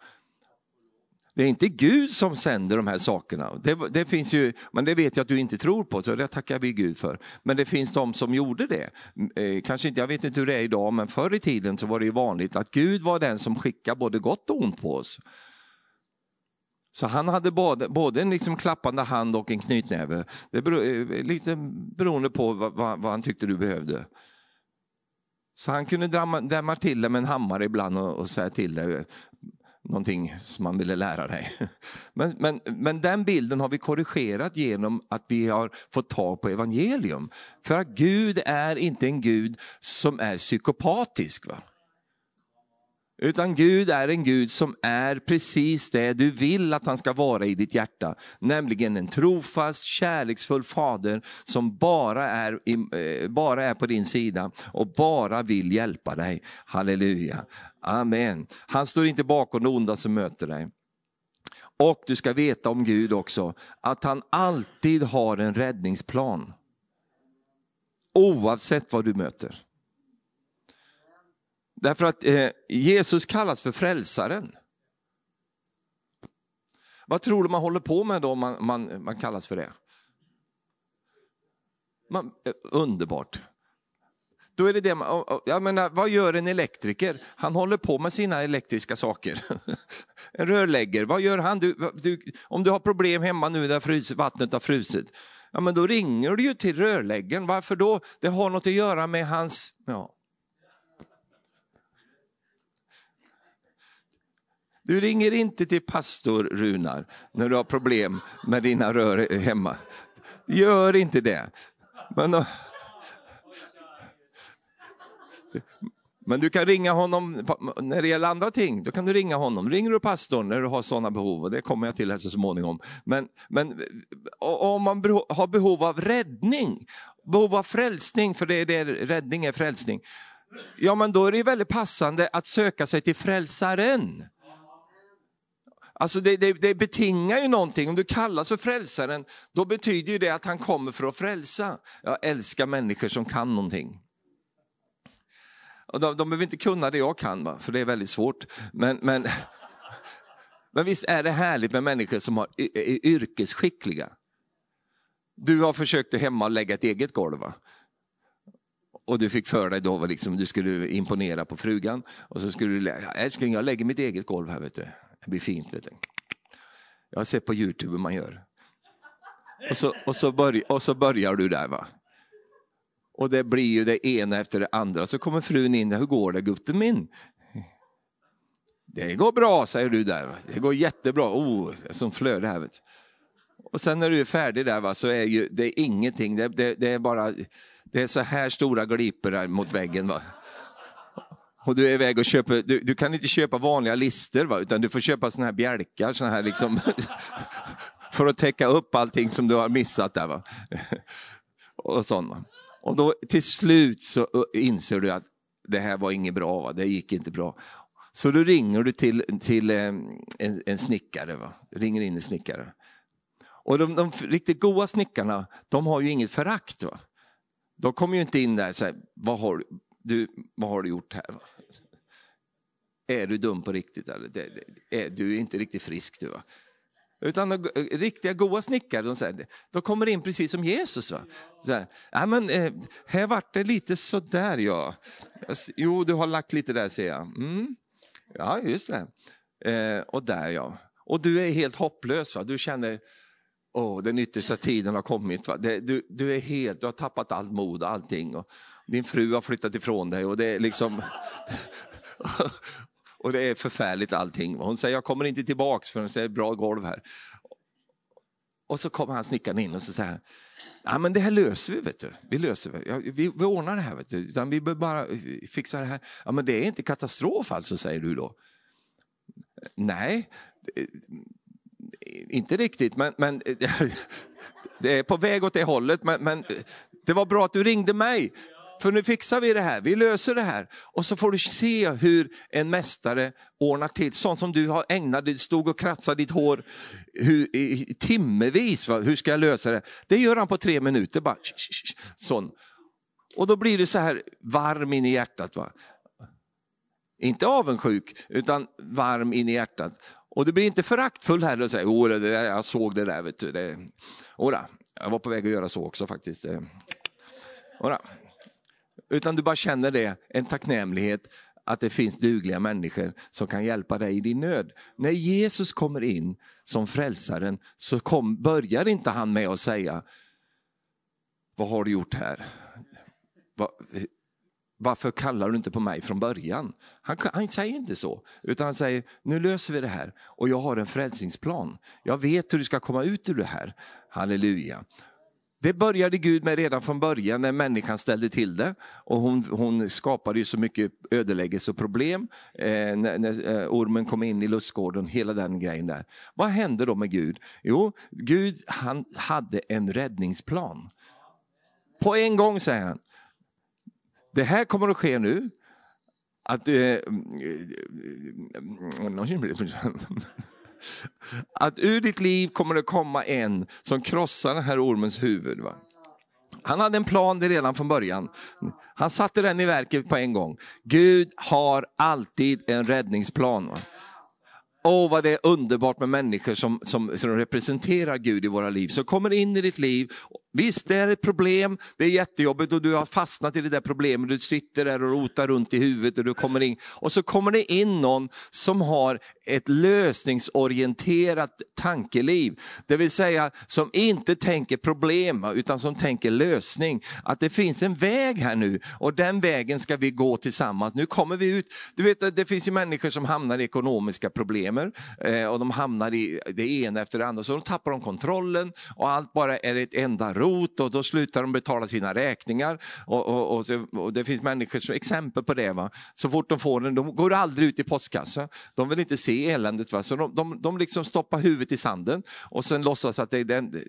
Det är inte Gud som sänder de här sakerna. Det, det, finns ju, men det vet jag att du inte tror på, så det tackar vi Gud för. Men det finns de som gjorde det. Mm, eh, kanske inte, jag vet inte hur det är idag, men förr i tiden så var det ju vanligt att Gud var den som skickade både gott och ont på oss. Så han hade både, både en liksom klappande hand och en knytnäve. Det beror, eh, lite beroende på vad, vad, vad, han tyckte du behövde. Så han kunde dämma till dig med en hammare ibland och, och säga till dig eh, någonting som man ville lära dig. Men, men, men den bilden har vi korrigerat genom att vi har fått tag på evangelium. För att Gud är inte en Gud som är psykopatisk. Va? Utan Gud är en Gud som är precis det du vill att han ska vara i ditt hjärta. Nämligen en trofast, kärleksfull fader som bara är, eh, bara är på din sida och bara vill hjälpa dig. Halleluja. Amen. Han står inte bakom det onda som möter dig. Och du ska veta om Gud också, att han alltid har en räddningsplan. Oavsett vad du möter. Därför att eh, Jesus kallas för frälsaren. Vad tror du man håller på med då om man, man, man kallas för det? Man, eh, underbart. Då är det det man, jag menar, vad gör en elektriker? Han håller på med sina elektriska saker. en rörläggare, vad gör han? Du, du, om du har problem hemma nu där frys, vattnet har frusit, ja, men då ringer du ju till rörläggaren. Varför då? Det har något att göra med hans... Ja. Du ringer inte till pastor Runar när du har problem med dina rör hemma. Gör inte det. Men, men du kan ringa honom när det gäller andra ting. Då kan du ringa honom. Ringer du pastorn när du har sådana behov, och det kommer jag till här så småningom. Men, men om man har behov av räddning, behov av frälsning, för det är det räddning är frälsning. Ja, men då är det väldigt passande att söka sig till frälsaren. Alltså det, det, det, betingar ju någonting. Om du kallas för frälsaren, då betyder det att han kommer för att frälsa. Jag älskar människor som kan någonting. Och de, de behöver inte kunna det jag kan, va? för det är väldigt svårt. Men, men, men visst är det härligt med människor som har, är yrkesskickliga. Du har försökt hemma lägga ett eget golv. Va? och du fick för dig då liksom, du skulle imponera på frugan. Och så skulle du, älskling jag lägger mitt eget golv här vet du. Det blir fint. Vet du. Jag har sett på Youtube hur man gör. Och så, och så, börj, och så börjar du där. va. Och det blir ju det ena efter det andra. Så kommer frun in, hur går det gutten min? Det går bra, säger du där. Det går jättebra. Oh, som flöde här. Vet. Och sen när du är färdig där va, så är ju, det är ingenting. Det, det, det är bara det är så här stora glipor mot väggen. Va? Och du är iväg och köper, du, du kan inte köpa vanliga lister va? utan du får köpa såna här bjälkar såna här liksom, för att täcka upp allting som du har missat där. Va? och sånt, va? Och då till slut så inser du att det här var inget bra, va? det gick inte bra. Så då ringer du till, till eh, en, en snickare, va? ringer in en snickare. Och de, de riktigt goda snickarna, de har ju inget förakt. Va? De kommer ju inte in där och säger, vad har du, vad har du gjort här? Är du dum på riktigt? Eller? är, du är inte riktigt frisk du. Va? Utan de, riktiga goa snickare, de, säger, de kommer in precis som Jesus. Va? Så här, ja, men, eh, här vart det lite sådär ja. Alltså, jo, du har lagt lite där ser jag. Mm. Ja, just det. Eh, och där ja. Och du är helt hopplös. Va? Du känner, oh, den yttersta tiden har kommit. Va? Det, du, du, är helt, du har tappat allt mod och allting. Och din fru har flyttat ifrån dig och det är liksom... och det är förfärligt allting. Hon säger, jag kommer inte tillbaks förrän det är bra golv här. Och så kommer han snickaren in och så säger ja men det här löser vi, vet du. Vi löser det. Ja, vi, vi ordnar det här, vet du. Utan vi behöver bara eh, fixa det här. Ja men det är inte katastrof alltså, säger du då. Nej, eh, inte riktigt, men, men eh, det är på väg åt det hållet. Men, men det var bra att du ringde mig, för nu fixar vi det här, vi löser det här. Och så får du se hur en mästare ordnar till, sånt som du har ägnat du stod och kratsade ditt hår hur, i, timmevis, va? hur ska jag lösa det? Det gör han på tre minuter, bara sån. Och då blir du så här varm in i hjärtat. Va? Inte avundsjuk, utan varm in i hjärtat. Och det blir inte föraktfull heller och säger, oh, det där, jag såg det där, vet du. Det, Ora, jag var på väg att göra så också faktiskt. Eh, ora. Utan du bara känner det, en tacknämlighet att det finns dugliga människor som kan hjälpa dig i din nöd. När Jesus kommer in som frälsaren så kom, börjar inte han med att säga, vad har du gjort här? Va, varför kallar du inte på mig från början? Han, han, säger inte så, utan han säger, nu löser vi det här och jag har en frälsningsplan. Jag vet hur du ska komma ut ur det här. Halleluja. Det började Gud med redan från början när människan ställde till det. Och hon, hon skapade ju så mycket ödeläggelse och problem eh, när, när ormen kom in i lustgården, hela den grejen där. Vad hände då med Gud? Jo, Gud han hade en räddningsplan. På en gång säger han, det här kommer att ske nu. Att, eh, att ur ditt liv kommer det komma en som krossar den här ormens huvud. Va? Han hade en plan det redan från början. Han satte den i verket på en gång. Gud har alltid en räddningsplan. Va? Åh, vad det är underbart med människor som, som, som representerar Gud i våra liv, som kommer in i ditt liv. Visst, det är ett problem, det är jättejobbigt och du har fastnat i det där problemet, du sitter där och rotar runt i huvudet och du kommer in. Och så kommer det in någon som har ett lösningsorienterat tankeliv. Det vill säga som inte tänker problem utan som tänker lösning. Att det finns en väg här nu och den vägen ska vi gå tillsammans. Nu kommer vi ut. Du vet, det finns ju människor som hamnar i ekonomiska problem eh, och de hamnar i det ena efter det andra. Så de tappar de kontrollen och allt bara är ett enda rot och då slutar de betala sina räkningar. Och, och, och, och Det finns människor som exempel på det. Va? Så fort de får den, de går aldrig ut i postkassa. De vill inte se eländet. Va? Så de, de, de liksom stoppar huvudet i sanden och sen låtsas att det är den,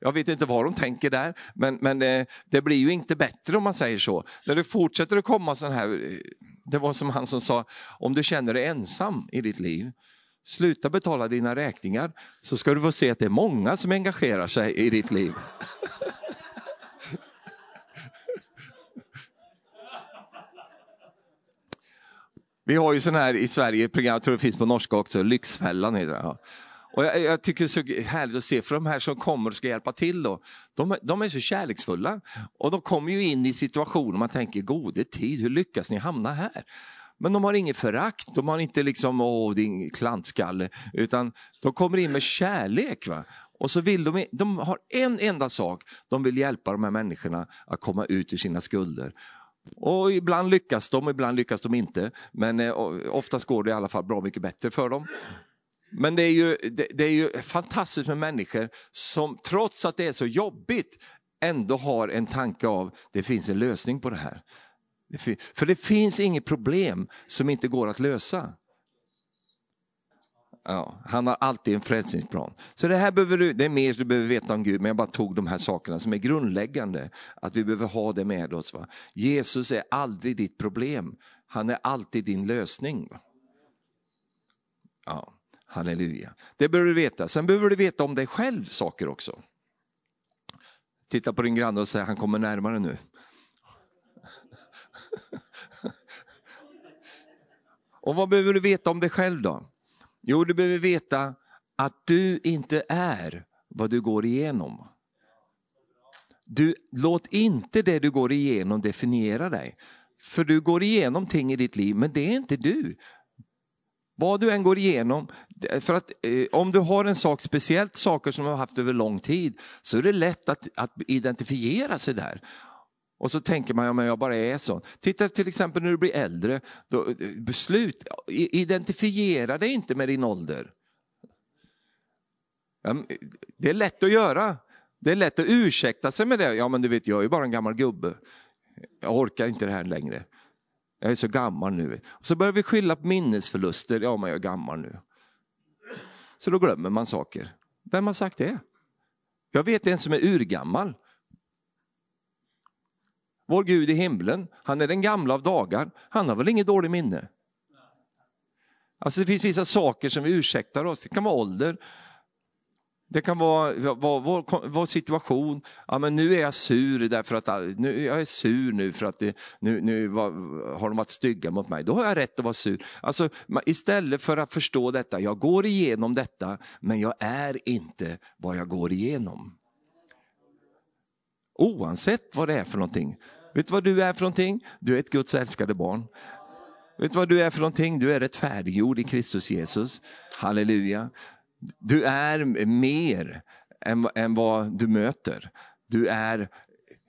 jag vet inte vad de tänker där, men, men det, eh, det blir ju inte bättre om man säger så. När det fortsätter att komma sån här, det var som han som sa, om du känner dig ensam i ditt liv, sluta betala dina räkningar så ska du få se att det är många som engagerar sig i ditt liv. Vi har ju sån här i Sverige, program, jag tror det finns på norska också, Lyxfällan heter det. Och jag, jag, tycker det är så härligt att se, för de här som kommer och ska hjälpa till, då, de, de är så kärleksfulla. Och de kommer ju in i situationer man tänker, gode tid, hur lyckas ni hamna här? Men de har inget förakt, de har inte liksom, åh din klantskalle, utan de kommer in med kärlek. Va? Och så vill de, de har en enda sak, de vill hjälpa de här människorna att komma ut ur sina skulder. Och ibland lyckas de, ibland lyckas de inte. Men eh, oftast går det i alla fall bra mycket bättre för dem. Men det är, ju, det, det, är ju fantastiskt med människor som trots att det är så jobbigt ändå har en tanke av det finns en lösning på det här. För det finns inget problem som inte går att lösa. Ja, han har alltid en frälsningsplan. Så det här behöver du, det är mer du behöver veta om Gud, men jag bara tog de här sakerna som är grundläggande. Att vi behöver ha det med oss. Va? Jesus är aldrig ditt problem, han är alltid din lösning. Va? Ja, halleluja. Det behöver du veta. Sen behöver du veta om dig själv saker också. Titta på din granne och säg, han kommer närmare nu. Och vad behöver du veta om dig själv då? Jo, du behöver veta att du inte är vad du går igenom. Du, låt inte det du går igenom definiera dig. För du går igenom ting i ditt liv, men det är inte du. Vad du än går igenom, för att eh, om du har en sak, speciellt saker som du har haft över lång tid, så är det lätt att, att identifiera sig där. Och så tänker man, ja men jag bara är sån. Titta till exempel när du blir äldre, då, eh, beslut, identifiera dig inte med din ålder. Eh, det är lätt att göra. Det är lätt att ursäkta sig med det. Ja men du vet, jag är ju bara en gammal gubbe. Jag orkar inte det här längre. Jag är så gammal nu. Och så börjar vi skylla på minnesförluster. Ja men jag är gammal nu. Så då glömmer man saker. Vem har sagt det? Jag vet en som är urgammal. Vår Gud i himlen, han är den gamla av dagar, han har väl inget dåligt minne? Alltså det finns vissa saker som vi ursäktar oss, det kan vara ålder. Det kan vara vår, vår, vår, situation, ja men nu är jag sur därför att nu, jag är sur nu för att det, nu, nu var, har de varit stygga mot mig. Då har jag rätt att vara sur. Alltså, istället för att förstå detta, jag går igenom detta men jag är inte vad jag går igenom. Oavsett vad det är för någonting. Vet du vad du är för någonting? Du är ett Guds älskade barn. Vet du vad du är för någonting? Du är rättfärdiggjord i Kristus Jesus. Halleluja. Du är mer än, än vad du möter. Du är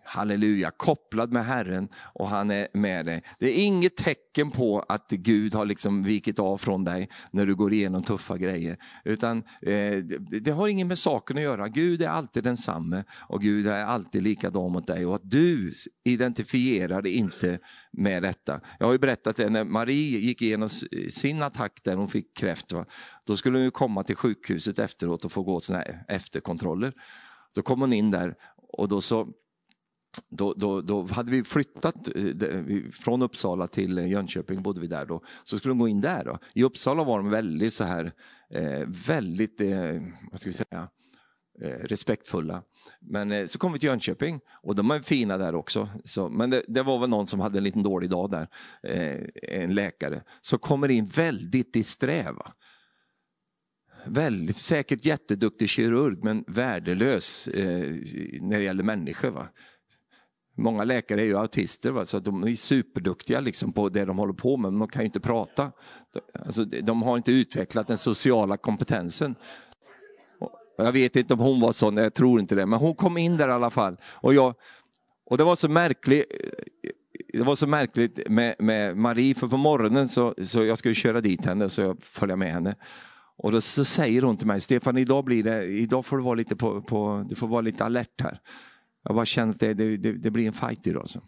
halleluja, kopplad med Herren och han är med dig. Det är inget tecken på att Gud har liksom vikit av från dig när du går igenom tuffa grejer. Utan eh, Det har inget med saken att göra. Gud är alltid densamme och Gud är alltid likadan mot dig och att du identifierar dig inte med detta. Jag har ju berättat det när Marie gick igenom sin attack där hon fick kräft. Va? Då skulle hon komma till sjukhuset efteråt och få gå såna efterkontroller. Då kom hon in där och då så då, då, då, hade vi flyttat eh, från Uppsala till eh, Jönköping, bodde vi där då. Så skulle de gå in där. Då. I Uppsala var de väldigt så här, eh, väldigt, eh, vad ska vi säga, eh, respektfulla. Men eh, så kom vi till Jönköping och de är fina där också. Så, men det, det, var väl någon som hade en liten dålig dag där, eh, en läkare. Så kommer in väldigt disträ. Va? Väldigt, säkert jätteduktig kirurg men värdelös eh, när det gäller människor. Va? Många läkare är ju autister, va? så de är superduktiga liksom på det de håller på med, men de kan ju inte prata. Alltså, de har inte utvecklat den sociala kompetensen. Jag vet inte om hon var sån, jag tror inte det, men hon kom in där i alla fall. Och, jag, och det var så märkligt, det var så märkligt med, med Marie, för på morgonen så, så jag skulle köra dit henne, så jag följde med henne. Och då så säger hon till mig, Stefan idag, blir det, idag får du vara lite, på, på, du får vara lite alert här. Jag bara känner att det, det, det, blir en fight idag. Så.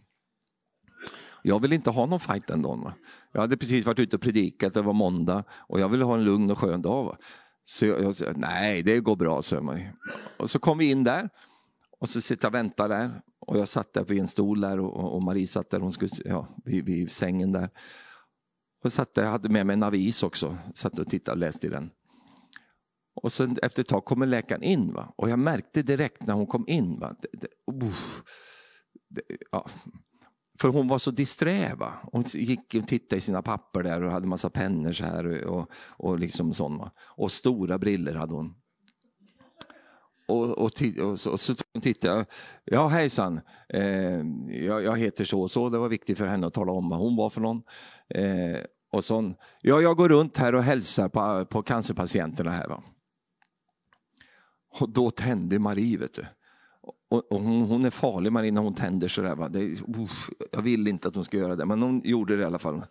Jag vill inte ha någon fight den dagen. Va? Jag hade precis varit ute och predikat, det var måndag och jag ville ha en lugn och skön dag. Va? Så jag, jag sa, nej det går bra, sa Marie. Och så kom vi in där och så sitter jag och väntar där. Och jag satt där vid en stol där och, och Marie satt där hon skulle, ja, vid, vid sängen där. Och satt där, jag hade med mig en avis också, satt och tittade och läste i den. Och sen efter ett tag kommer läkaren in. Va? Och jag märkte direkt när hon kom in. Va? Det, det, uh, det, ja. För hon var så disträ. Va? Hon gick och tittade i sina papper där och hade massa pennor så här. Och, och, liksom sån, va? och stora briller hade hon. Och, och, och, så, och så tittade jag. Ja hejsan, eh, jag, jag, heter så och så. Det var viktigt för henne att tala om vad hon var för någon. Eh, och sån. Ja, jag går runt här och hälsar på, på cancerpatienterna här. Va? Och då tände Marie, vet du. Och, och hon, hon, är farlig Marie när hon tänder sådär. Va? Det, uff, jag vill inte att hon ska göra det, men hon gjorde det i alla fall.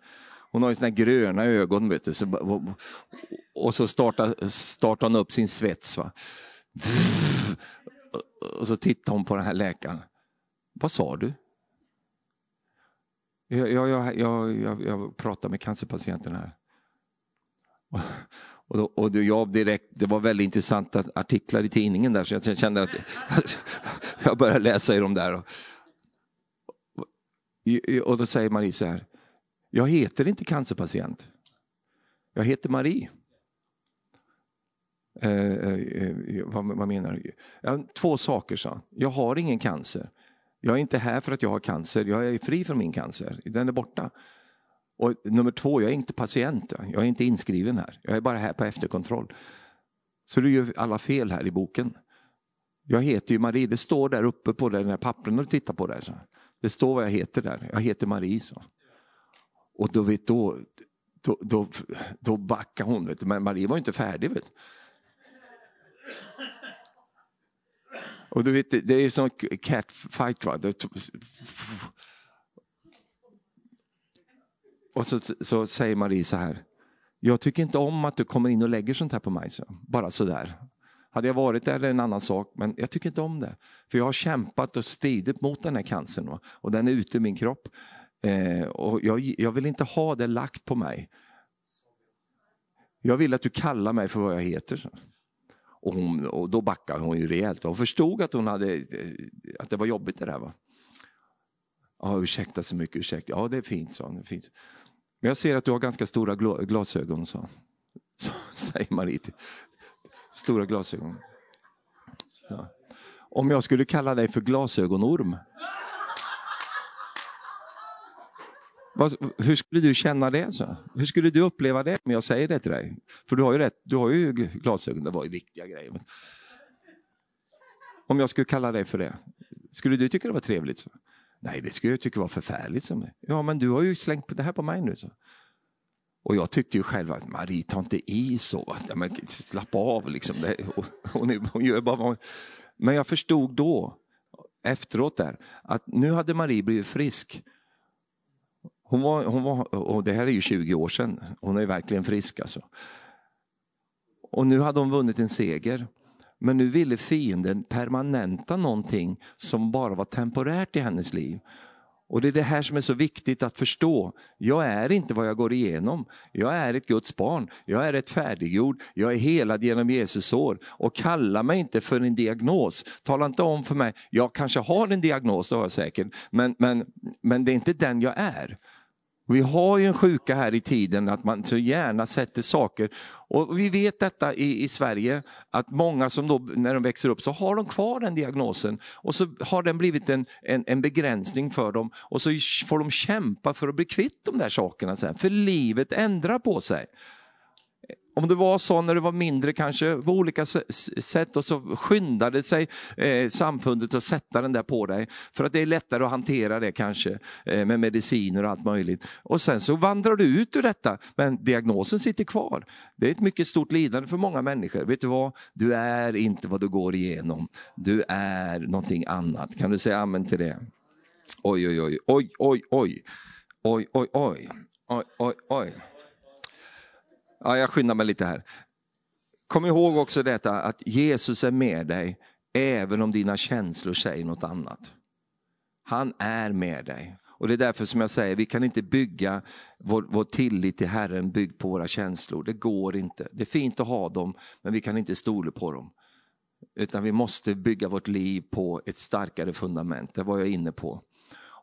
Hon har ju såna gröna ögon, vet du. Så, och, och så startar, startar hon upp sin svets. Va? Och så tittar hon på den här läkaren. Vad sa du? Jag, jag, jag, jag, jag pratar med cancerpatienten här. Och, då, och jag direkt, det var väldigt intressanta artiklar i tidningen där så jag kände att jag började läsa i dem där. Och, och då säger Marie så här, jag heter inte cancerpatient. Jag heter Marie. Eh, eh, eh vad, vad, menar du? Ja, två saker, sa Jag har ingen cancer. Jag är inte här för att jag har cancer. Jag är fri från min cancer. Den är borta. Och nummer två, jag är inte patient. Jag är inte inskriven här. Jag är bara här på efterkontroll. Så du gör alla fel här i boken. Jag heter ju Marie, det står där uppe på den här pappren du tittar på där. Så. Det står vad jag heter där. Jag heter Marie. Så. Och då, vet, då, då, då, då backar hon. Vet du. Men Marie var inte färdig. Vet du. Och du vet, det är som catfight. Va? Och så, så säger Marie så här. Jag tycker inte om att du kommer in och lägger sånt här på mig. Så. Bara sådär. Hade jag varit där är det en annan sak, men jag tycker inte om det. För jag har kämpat och stridit mot den här cancern va? och den är ute i min kropp. Eh, och jag, jag, vill inte ha det lagt på mig. Jag vill att du kallar mig för vad jag heter. Så. Och, hon, och då backade hon ju rejält. Hon förstod att, hon hade, att det var jobbigt det där. Va? Ja, ursäkta så mycket, ursäkta. Ja, det är fint, sa hon. Fint. Men jag ser att du har ganska stora glasögon, sa så säger Marie. Stora glasögon. Ja. Om jag skulle kalla dig för glasögonorm. hur skulle du känna det? Så? Hur skulle du uppleva det om jag säger det till dig? För du har ju rätt, du har ju glasögon, det var ju riktiga grejer. Om jag skulle kalla dig för det, skulle du tycka det var trevligt? Så? Nej, det skulle jag tycka var förfärligt. Så. Ja, men du har ju slängt det här på mig nu. Så. Och jag tyckte ju själv att Marie, ta inte i så. Ja, men, slappa av liksom. hon, hon gör bara... Men jag förstod då, efteråt där, att nu hade Marie blivit frisk. Hon var, hon var, och det här är ju 20 år sedan, hon är verkligen frisk alltså. Och nu hade hon vunnit en seger. Men nu ville fienden permanenta någonting som bara var temporärt i hennes liv. Och det är det här som är så viktigt att förstå. Jag är inte vad jag går igenom. Jag är ett Guds barn. Jag är ett färdiggjord. Jag är helad genom Jesus år. Och kalla mig inte för en diagnos. Tala inte om för mig, jag kanske har en diagnos, det har jag säkert. Men, men, men det är inte den jag är. Vi har ju en sjuka här i tiden att man så gärna sätter saker, och vi vet detta i, i Sverige, att många som då när de växer upp så har de kvar den diagnosen. Och så har den blivit en, en, en begränsning för dem. Och så får de kämpa för att bli kvitt de där sakerna sen, för livet ändrar på sig om du var så när du var mindre kanske på olika sätt och så skyndade sig eh, samfundet att sätta den där på dig. För att det är lättare att hantera det kanske eh, med mediciner och allt möjligt. Och sen så vandrar du ut ur detta men diagnosen sitter kvar. Det är ett mycket stort lidande för många människor. Vet du vad? Du är inte vad du går igenom. Du är någonting annat. Kan du säga amen till det? Oj, oj, oj, oj, oj, oj, oj, oj, oj, oj, oj, oj. Ja, jag skyndar mig lite här. Kom ihåg också detta att Jesus är med dig även om dina känslor säger något annat. Han är med dig. Och Det är därför som jag säger, vi kan inte bygga vår, vår tillit till Herren byggd på våra känslor. Det går inte. Det är fint att ha dem, men vi kan inte stole på dem. Utan vi måste bygga vårt liv på ett starkare fundament, det var jag inne på.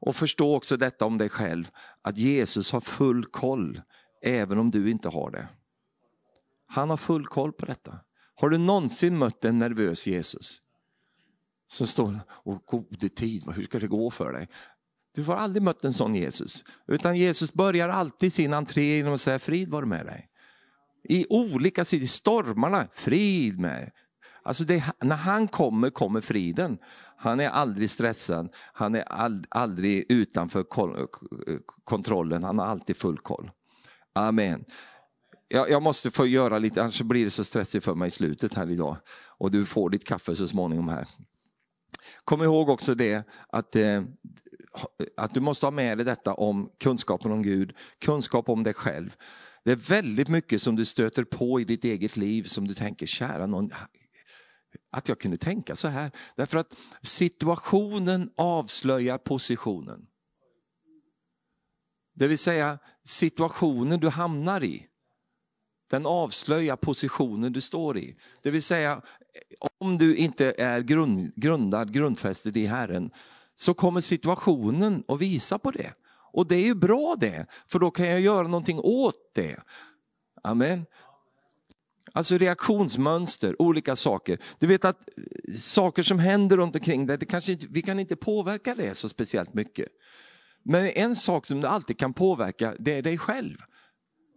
Och förstå också detta om dig själv, att Jesus har full koll, även om du inte har det. Han har full koll på detta. Har du någonsin mött en nervös Jesus? Som står och gode tid, hur ska det gå för dig? Du har aldrig mött en sån Jesus. Utan Jesus börjar alltid sin entré genom att säga frid var med dig. I olika sidor, stormarna, frid med Alltså det, när han kommer, kommer friden. Han är aldrig stressad, han är all, aldrig utanför kontrollen, han har alltid full koll. Amen jag, jag, måste få göra lite, annars blir det så stressigt för mig i slutet här idag. Och du får ditt kaffe så småningom här. Kom ihåg också det att, eh, att du måste ha med dig detta om kunskapen om Gud, kunskap om dig själv. Det är väldigt mycket som du stöter på i ditt eget liv som du tänker, kära någon, att jag kunde tänka så här. Därför att situationen avslöjar positionen. Det vill säga situationen du hamnar i den avslöjar positionen du står i. Det vill säga, om du inte är grund, grundad, grundfästed i Herren, så kommer situationen att visa på det. Och det är ju bra det, för då kan jag göra någonting åt det. Amen. Alltså reaktionsmönster, olika saker. Du vet att eh, saker som händer runt omkring dig, det kanske inte, vi kan inte påverka det så speciellt mycket. Men en sak som du alltid kan påverka, det är dig själv.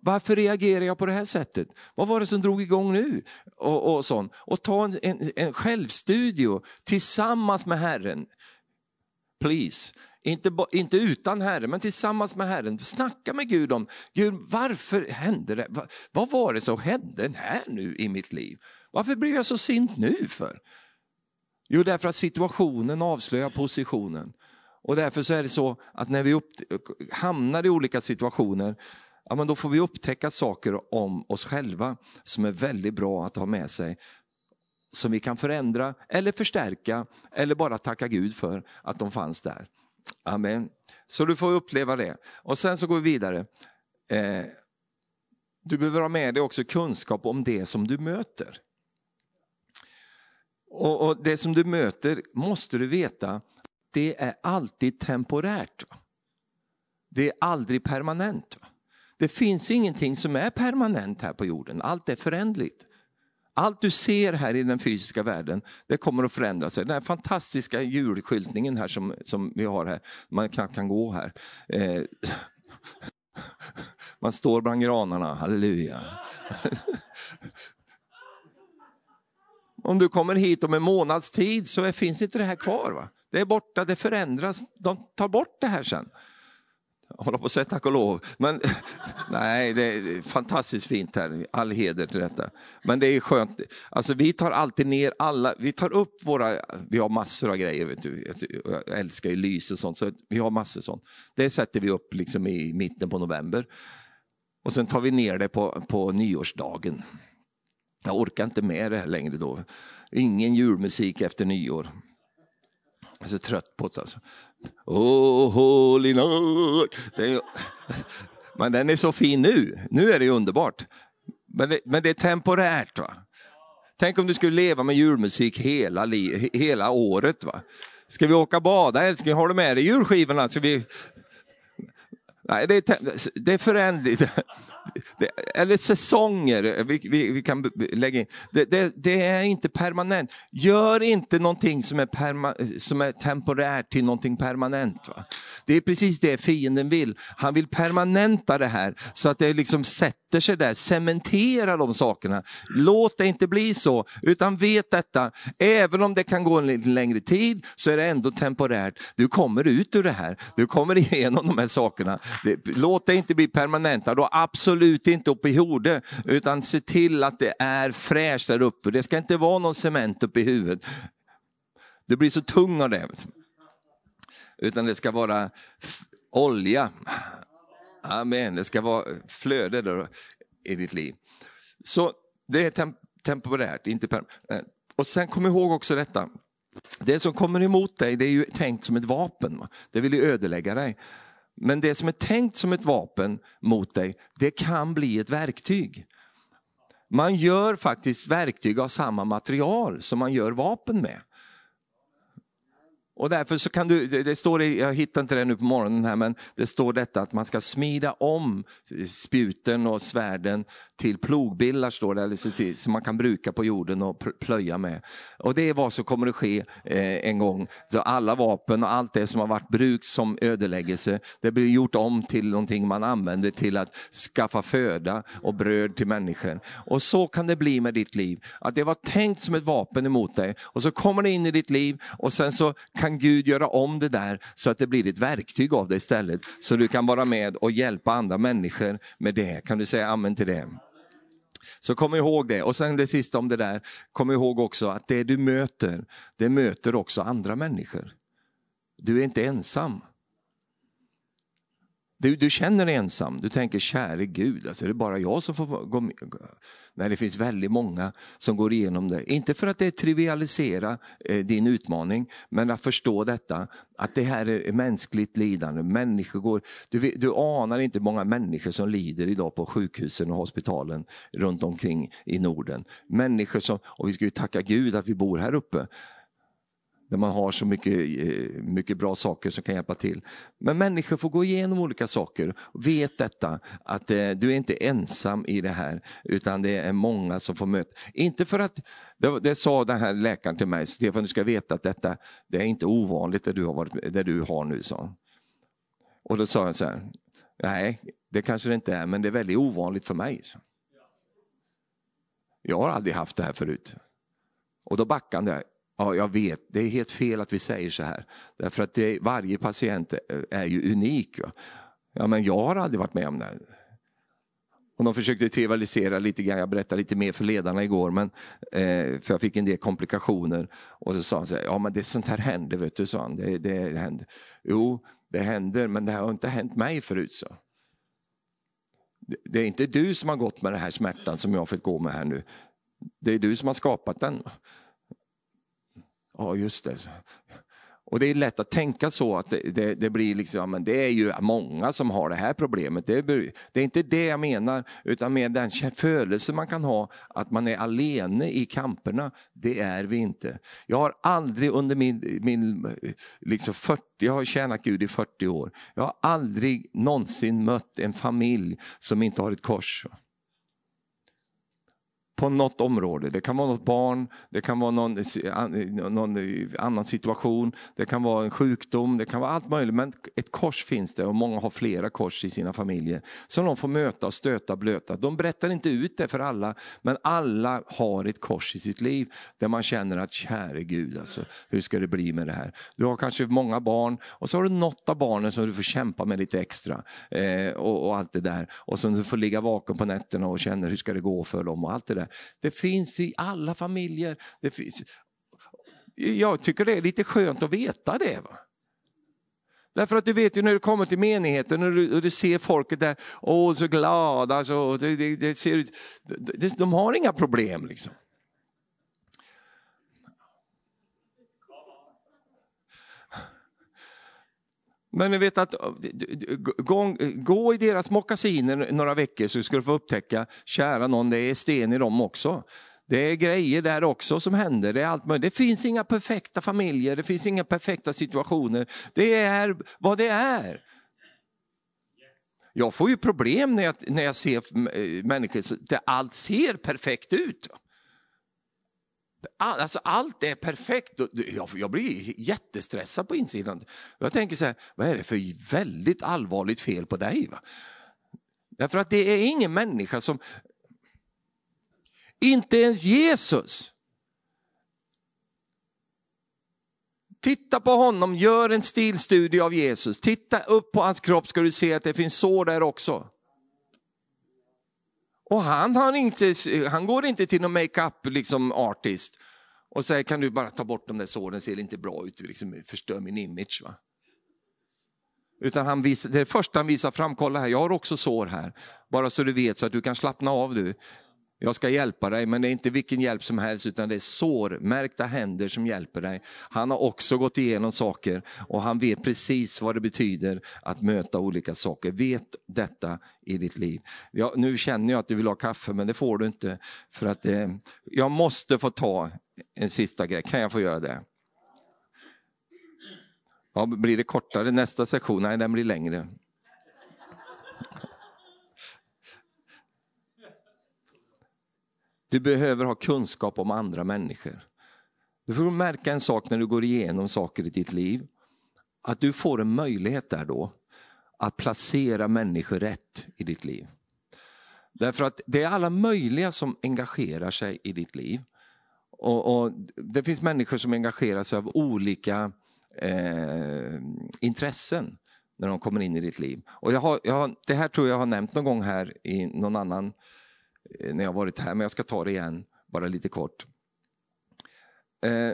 Varför reagerar jag på det här sättet? Vad var det som drog igång nu? Och, och, sånt. och ta en, en, en självstudio tillsammans med Herren. Please. Inte, inte utan Herren, men tillsammans med Herren. Snacka med Gud om, Gud varför hände det? Vad, vad var det som hände här nu i mitt liv? Varför blev jag så sint nu för? Jo, därför att situationen avslöjar positionen. Och därför så är det så att när vi upp, hamnar i olika situationer ja, men då får vi upptäcka saker om oss själva som är väldigt bra att ha med sig. Som vi kan förändra eller förstärka eller bara tacka Gud för att de fanns där. Amen. Så du får uppleva det. Och sen så går vi vidare. Eh, du behöver ha med dig också kunskap om det som du möter. Och, och Det som du möter måste du veta, det är alltid temporärt. Det är aldrig permanent. Det finns ingenting som är permanent här på jorden, allt är förändligt. Allt du ser här i den fysiska världen, det kommer att förändra sig. Den här fantastiska julskyltningen här som, som vi har här, man knappt kan gå här. Eh, man står bland granarna, halleluja. Om du kommer hit om en månads tid så finns inte det här kvar. Va? Det är borta, det förändras, de tar bort det här sen håller på att säga tack och lov. Men nej, det är fantastiskt fint här. All heder till detta. Men det är skönt. Alltså vi tar alltid ner alla, vi tar upp våra, vi har massor av grejer. Vet du. Jag älskar ju lys och sånt, så vi har massor sånt. Det sätter vi upp liksom i mitten på november. Och sen tar vi ner det på, på nyårsdagen. Jag orkar inte med det här längre då. Ingen julmusik efter nyår. Jag är så trött på det alltså. Oh, holy night. Är, men den är så fin nu. Nu är det underbart. Men det, men det är temporärt. va. Tänk om du skulle leva med julmusik hela, hela året. va. Ska vi åka och bada älskling? Har du med dig julskivorna? Ska vi... Nej, det är, det är föränderligt eller säsonger, vi, vi, vi, kan lägga in. Det, det, det, är inte permanent. Gör inte någonting som är, perma, som är temporärt till någonting permanent. Va? Det är precis det fienden vill. Han vill permanenta det här så att det liksom sätter sig där, cementera de sakerna. Låt det inte bli så, utan vet detta, även om det kan gå en lite längre tid så är det ändå temporärt. Du kommer ut ur det här, du kommer igenom de här sakerna. låt det inte bli permanenta, då absolut Absolut inte uppe i horde, utan se till att det är fräscht där uppe. Det ska inte vara någon cement uppe i huvudet. Du blir så tung av det utan det ska vara olja. Amen, det ska vara flöde där i ditt liv. Så det är temp temporärt, inte permanent. Eh. Och sen kom ihåg också detta, det som kommer emot dig det är ju tänkt som ett vapen, det vill ju ödelägga dig. Men det som är tänkt som ett vapen mot dig, det kan bli ett verktyg. Man gör faktiskt verktyg av samma material som man gör vapen med. Och därför så kan du, det står jag hittar inte det nu på morgonen här, men det står detta att man ska smida om spjuten och svärden till plogbillar, står det, eller till, som man kan bruka på jorden och plöja med. Och det är vad som kommer att ske eh, en gång. Så alla vapen och allt det som har varit bruk som ödeläggelse, det blir gjort om till någonting man använder till att skaffa föda och bröd till människor. Och så kan det bli med ditt liv, att det var tänkt som ett vapen emot dig och så kommer det in i ditt liv och sen så kan kan Gud göra om det där så att det blir ett verktyg av det istället. Så du kan vara med och hjälpa andra människor med det. Kan du säga amen till det? Så kom ihåg det. Och sen det sista om det där, kom ihåg också att det du möter, det möter också andra människor. Du är inte ensam. Du, du känner dig ensam, du tänker käre Gud, alltså, det är bara jag som får gå med. Nej, det finns väldigt många som går igenom det. Inte för att det trivialisera eh, din utmaning, men att förstå detta, att det här är mänskligt lidande. Människor går, du, du anar inte många människor som lider idag på sjukhusen och hospitalen runt omkring i Norden. Människor som, och vi ska ju tacka Gud att vi bor här uppe, där man har så mycket, eh, mycket bra saker som kan hjälpa till. Men människor får gå igenom olika saker. Vet detta, att eh, du är inte ensam i det här, utan det är många som får möta. Inte för att, det, det sa den här läkaren till mig, Stefan du ska veta att detta det är inte ovanligt det du har, varit, det du har nu. Så. Och då sa jag så här, nej det kanske det inte är, men det är väldigt ovanligt för mig. Så. Jag har aldrig haft det här förut. Och då backade han Ja, jag vet, det är helt fel att vi säger så här. Därför att det, varje patient är ju unik. Va? Ja, men jag har aldrig varit med om det. Och de försökte trivialisera lite grann, jag berättade lite mer för ledarna igår, men, eh, för jag fick en del komplikationer. Och så sa han så här, ja men det sånt här händer, vet du, sa han. Det, det, det händer. Jo, det händer, men det har inte hänt mig förut. så. Det, det är inte du som har gått med den här smärtan som jag har fått gå med här nu. Det är du som har skapat den. Ja, just det. Och det är lätt att tänka så att det, det, det, blir liksom, men det är ju många som har det här problemet. Det är, det är inte det jag menar, utan med den födelse man kan ha, att man är alene i kamperna. Det är vi inte. Jag har aldrig under min, min liksom 40, jag har tjänat Gud i 40 år, jag har aldrig någonsin mött en familj som inte har ett kors på något område. Det kan vara något barn, det kan vara någon, någon annan situation, det kan vara en sjukdom, det kan vara allt möjligt. Men ett kors finns det och många har flera kors i sina familjer som de får möta, och stöta, blöta. De berättar inte ut det för alla, men alla har ett kors i sitt liv där man känner att käre Gud, alltså, hur ska det bli med det här? Du har kanske många barn och så har du något av barnen som du får kämpa med lite extra eh, och, och, allt det där. Och som du får ligga vaken på nätterna och känner hur ska det gå för dem och allt det där. Det finns i alla familjer. Det finns... Jag tycker det är lite skönt att veta det. Va? Därför att du vet ju när du kommer till menigheten och du, och du ser folket där, åh så glada, så, det, det, det ser ut, de har inga problem. liksom. Men ni vet att eh, gå, eh, gå i deras mockasiner några veckor så ska du få upptäcka, kära någon, det är sten i dem också. Det är grejer där också som händer. Det, är allt möjligt. det finns inga perfekta familjer, det finns inga perfekta situationer. Det är vad det är. Jag får ju problem när jag, när jag ser eh, människor där allt ser perfekt ut. Alltså allt är perfekt. Jag blir jättestressad på insidan. Jag tänker så här, vad är det för väldigt allvarligt fel på dig? Va? Därför att det är ingen människa som, inte ens Jesus. Titta på honom, gör en stilstudie av Jesus. Titta upp på hans kropp ska du se att det finns sår där också. Och han, han, inte, han går inte till någon makeup liksom artist och säger kan du bara ta bort de där såren, ser inte bra ut, liksom, förstör min image. Va? Utan han visar, det första han visar fram, kolla här, jag har också sår här. Bara så du vet så att du kan slappna av du. Jag ska hjälpa dig, men det är inte vilken hjälp som helst, utan det är sårmärkta händer som hjälper dig. Han har också gått igenom saker och han vet precis vad det betyder att möta olika saker. Vet detta i ditt liv. Ja, nu känner jag att du vill ha kaffe, men det får du inte. För att eh, Jag måste få ta en sista grej, kan jag få göra det? Ja, blir det kortare nästa sektion? Nej, den blir längre. Du behöver ha kunskap om andra människor. Du får märka en sak när du går igenom saker i ditt liv. Att du får en möjlighet där då att placera människor rätt i ditt liv. Därför att det är alla möjliga som engagerar sig i ditt liv. Och, och Det finns människor som engagerar sig av olika eh, intressen när de kommer in i ditt liv. Och jag har, jag har, det här tror jag har nämnt någon gång här i någon annan Eh, Eh, när jag varit här, men jag ska ta det igen, bara lite kort. Eh,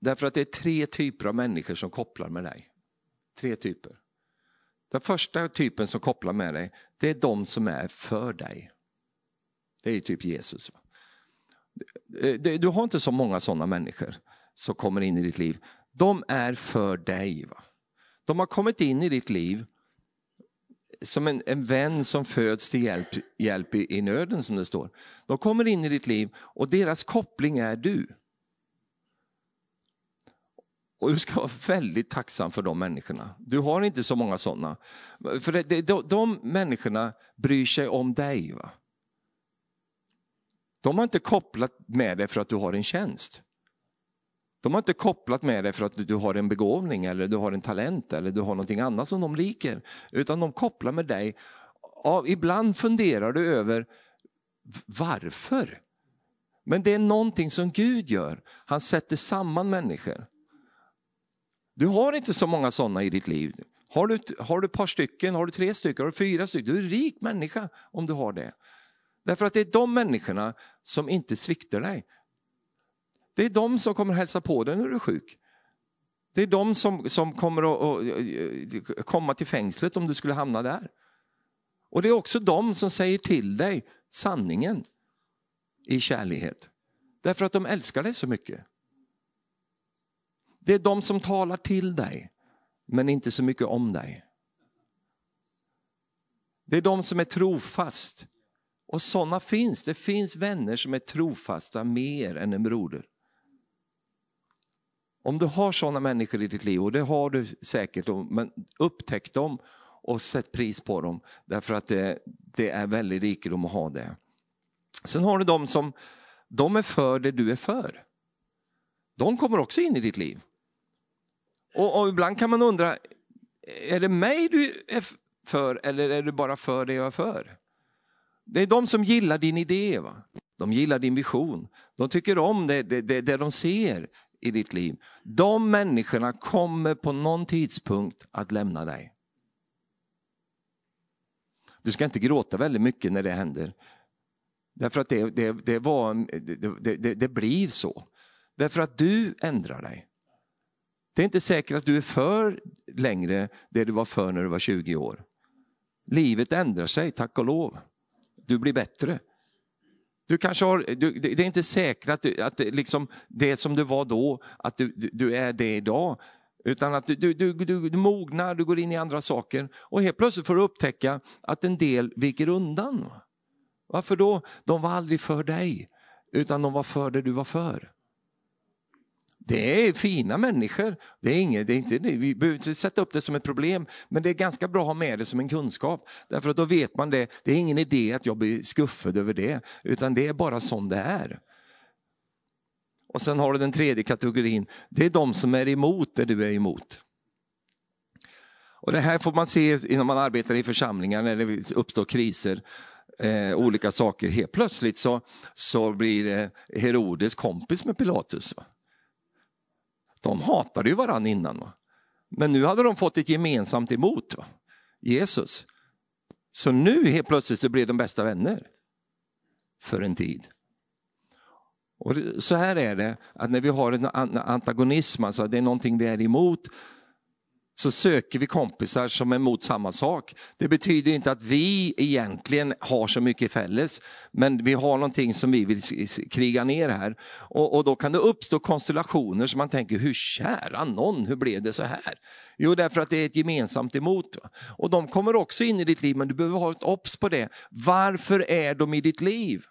därför att det är tre typer av människor som kopplar med dig. Tre typer. Den första typen som kopplar med dig, det är de som är för dig. Det är typ Jesus. Du har inte så många sådana människor som kommer in i ditt liv. De är för dig. Va? De har kommit in i ditt liv som en, en vän som föds till hjälp, hjälp i, i nöden som det står. De kommer in i ditt liv och deras koppling är du. Och du ska vara väldigt tacksam för de människorna. Du har inte så många sådana. För det, det, de, de människorna bryr sig om dig. Va? De har inte kopplat med dig för att du har en tjänst. De har inte kopplat med dig för att du har en begåvning eller du har en talent eller du har någonting annat som de liker. Utan de kopplar med dig. Ja, ibland funderar du över varför. Men det är någonting som Gud gör. Han sätter samman människor. Du har inte så många sådana i ditt liv. Har du, har du ett par stycken, har du tre stycken, har du fyra stycken, du är en rik människa om du har det. Därför att det är de människorna som inte sviktar dig. Det är de som kommer hälsa på dig när du är sjuk. Det är de som, som kommer att, att komma till fängslet om du skulle hamna där. Och det är också de som säger till dig sanningen i kärlighet. Därför att de älskar dig så mycket. Det är de som talar till dig, men inte så mycket om dig. Det är de som är trofast. Och sådana finns. Det finns vänner som är trofasta mer än en broder. Om du har sådana människor i ditt liv, och det har du säkert, men upptäck dem och sätt pris på dem. Därför att det, det är väldigt rikedom att ha det. Sen har du de som de är för det du är för. De kommer också in i ditt liv. Och, och ibland kan man undra, är det mig du är för eller är du bara för det jag är för? Det är de som gillar din idé, va? de gillar din vision, de tycker om det, det, det, det de ser i ditt liv. De människorna kommer på någon tidpunkt att lämna dig. Du ska inte gråta väldigt mycket när det händer. Därför att det, det, det, var, det, det, blir så. Därför att du ändrar dig. Det är inte säkert att du är för längre det du var för när du var 20 år. Livet ändrar sig, tack och lov. Du blir bättre. Du kanske har, du, det är inte säkert att, du, att det, liksom, det som du var då, att du, du är det idag. Utan att du, du, du, du, du mognar, du går in i andra saker och helt plötsligt får du upptäcka att en del viker undan. Varför då? De var aldrig för dig, utan de var för det du var för. Det är fina människor, det är inget, det är inte, vi behöver inte sätta upp det som ett problem, men det är ganska bra att ha med det som en kunskap. Därför att då vet man det, det är ingen idé att jag blir skuffad över det, utan det är bara som det är. Och sen har du den tredje kategorin, det är de som är emot det du är emot. Och Det här får man se när man arbetar i församlingar när det uppstår kriser eh, olika saker. Helt plötsligt så, så blir eh, Herodes kompis med Pilatus. Va? De hatade ju varandra innan. Va? Men nu hade de fått ett gemensamt emot, va? Jesus. Så nu helt plötsligt så blev de bästa vänner. För en tid. Och så här är det, att när vi har en antagonism, alltså det är någonting vi är emot, så söker vi kompisar som är emot samma sak. Det betyder inte att vi egentligen har så mycket fälles, men vi har någonting som vi vill kriga ner här. Och, och då kan det uppstå konstellationer som man tänker, hur kära någon, hur blev det så här? Jo, därför att det är ett gemensamt emot. Och de kommer också in i ditt liv, men du behöver ha ett obs på det. Varför är de i ditt liv?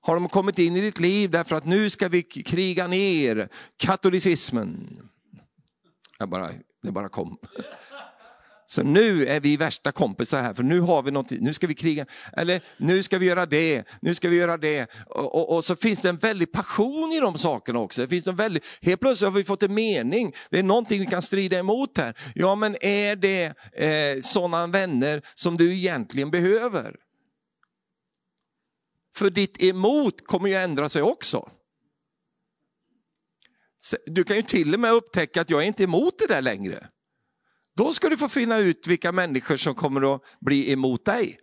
Har de kommit in i ditt liv därför att nu ska vi kriga ner katolicismen? Jag bara, det bara kom. Så nu är vi värsta kompisar här, för nu har vi något, nu ska vi kriga, eller nu ska vi göra det, nu ska vi göra det. Och, och, och, så finns det en väldig passion i de sakerna också. Det finns en väldig, helt plötsligt har vi fått en mening, det är någonting vi kan strida emot här. Ja men är det eh, sådana vänner som du egentligen behöver? För ditt emot kommer ju ändra sig också. Du kan ju till och med upptäcka att jag är inte emot det där längre. Då ska du få finna ut vilka människor som kommer att bli emot dig.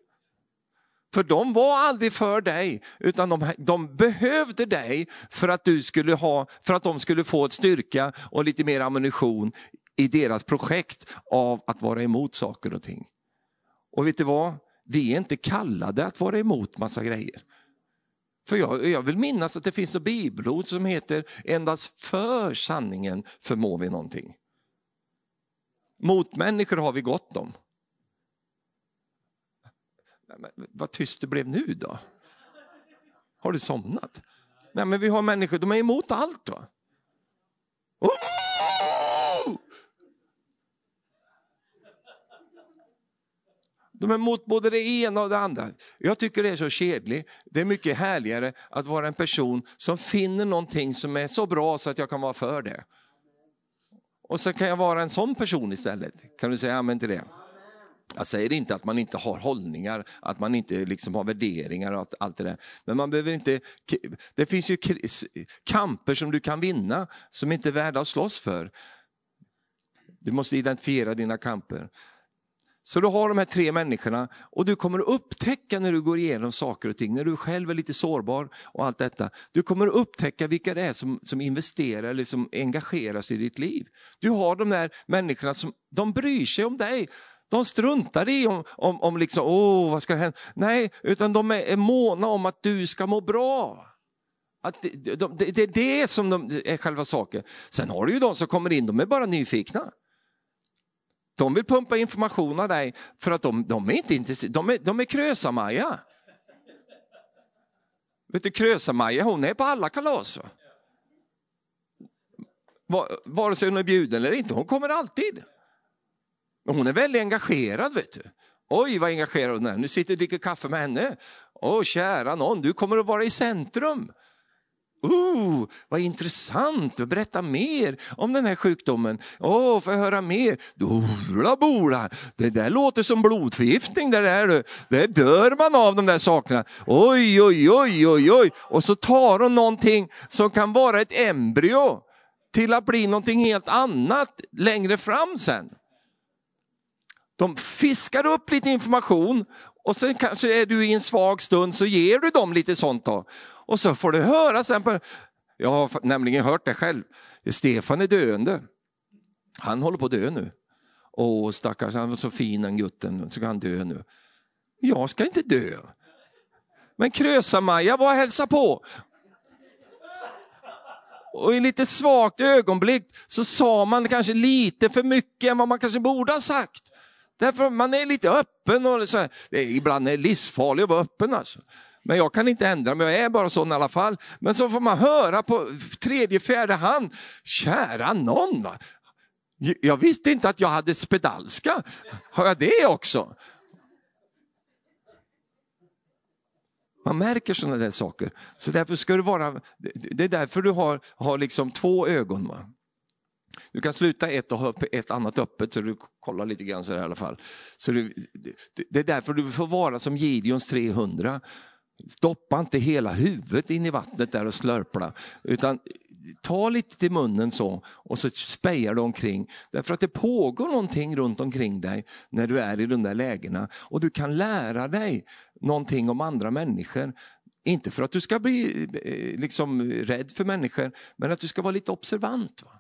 För de var aldrig för dig, utan de, de, behövde dig för att, du skulle ha, för att de skulle få ett styrka och lite mer ammunition i deras projekt av att vara emot saker och ting. Och vet du vad? Vi är inte kallade att vara emot massa grejer. För jag, jag vill minnas att det finns ett bibelord som heter endast för sanningen förmår vi någonting. Mot människor har vi gott om. Men, vad tyst det blev nu då? Har du somnat? Nej men vi har människor, de är emot allt va? Oh! De är emot både det ena och det andra. Jag tycker det är så kedligt. Det är mycket härligare att vara en person som finner någonting som är så bra så att jag kan vara för det. Och så kan jag vara en sån person istället. Kan du säga amen till det? Jag säger inte att man inte har hållningar, att man inte liksom har värderingar och allt det där. Men man behöver inte, det finns ju kamper som du kan vinna som inte är värda att slåss för. Du måste identifiera dina kamper. Så du har de här tre människorna och du kommer att upptäcka när du går igenom saker och ting, när du själv är lite sårbar och allt detta. Du kommer att upptäcka vilka det är som, som investerar eller som engagerar sig i ditt liv. Du har de där människorna som de bryr sig om dig. De struntar i om, om, om liksom, åh, vad ska hända? Nej, utan de är, är måna om att du ska må bra. Att det, de, det, det är det som de, är själva saken. Sen har du ju de som kommer in, de är bara nyfikna. De vill pumpa information av dig för att de, de är inte intresserade, de är, de är Krösa-Maja. Vet du, Krösa-Maja hon är på alla kalas. Va? Vare sig hon är bjuden eller inte, hon kommer alltid. Hon är väldigt engagerad vet du. Oj vad engagerad hon är, nu sitter och dricker kaffe med henne. Åh, kära någon, du kommer att vara i centrum. Oh, vad intressant, berätta mer om den här sjukdomen. Åh, oh, får jag höra mer? Dola bola, det där låter som blodförgiftning. Det där, där dör man av de där sakerna. Oj, oj, oj, oj, oj. Och så tar hon någonting som kan vara ett embryo till att bli någonting helt annat längre fram sen. De fiskar upp lite information och sen kanske är du i en svag stund så ger du dem lite sånt då. Och så får du höra sen, på, jag har nämligen hört det själv, Stefan är döende. Han håller på att dö nu. Åh stackars, han var så fin den gutten, så ska han dö nu. Jag ska inte dö. Men Krösa-Maja var och hälsa på. Och i lite svagt ögonblick så sa man kanske lite för mycket än vad man kanske borde ha sagt. Därför man är lite öppen och så här. ibland är det livsfarligt att vara öppen alltså. Men jag kan inte ändra mig, jag är bara sån i alla fall. Men så får man höra på tredje, fjärde hand, kära någon. Jag visste inte att jag hade spedalska. Har jag det också? Man märker sådana där saker. Så därför ska det vara, det är därför du har, har liksom två ögon. Va? Du kan sluta ett och ha ett annat öppet så du kollar lite grann så i alla fall. Så du, det är därför du får vara som Gideons 300. Stoppa inte hela huvudet in i vattnet där och slörpla. Utan ta lite till munnen så och så spejar du omkring. Därför att det pågår någonting runt omkring dig när du är i de där lägena. Och du kan lära dig någonting om andra människor. Inte för att du ska bli eh, liksom, rädd för människor, men att du ska vara lite observant. Va?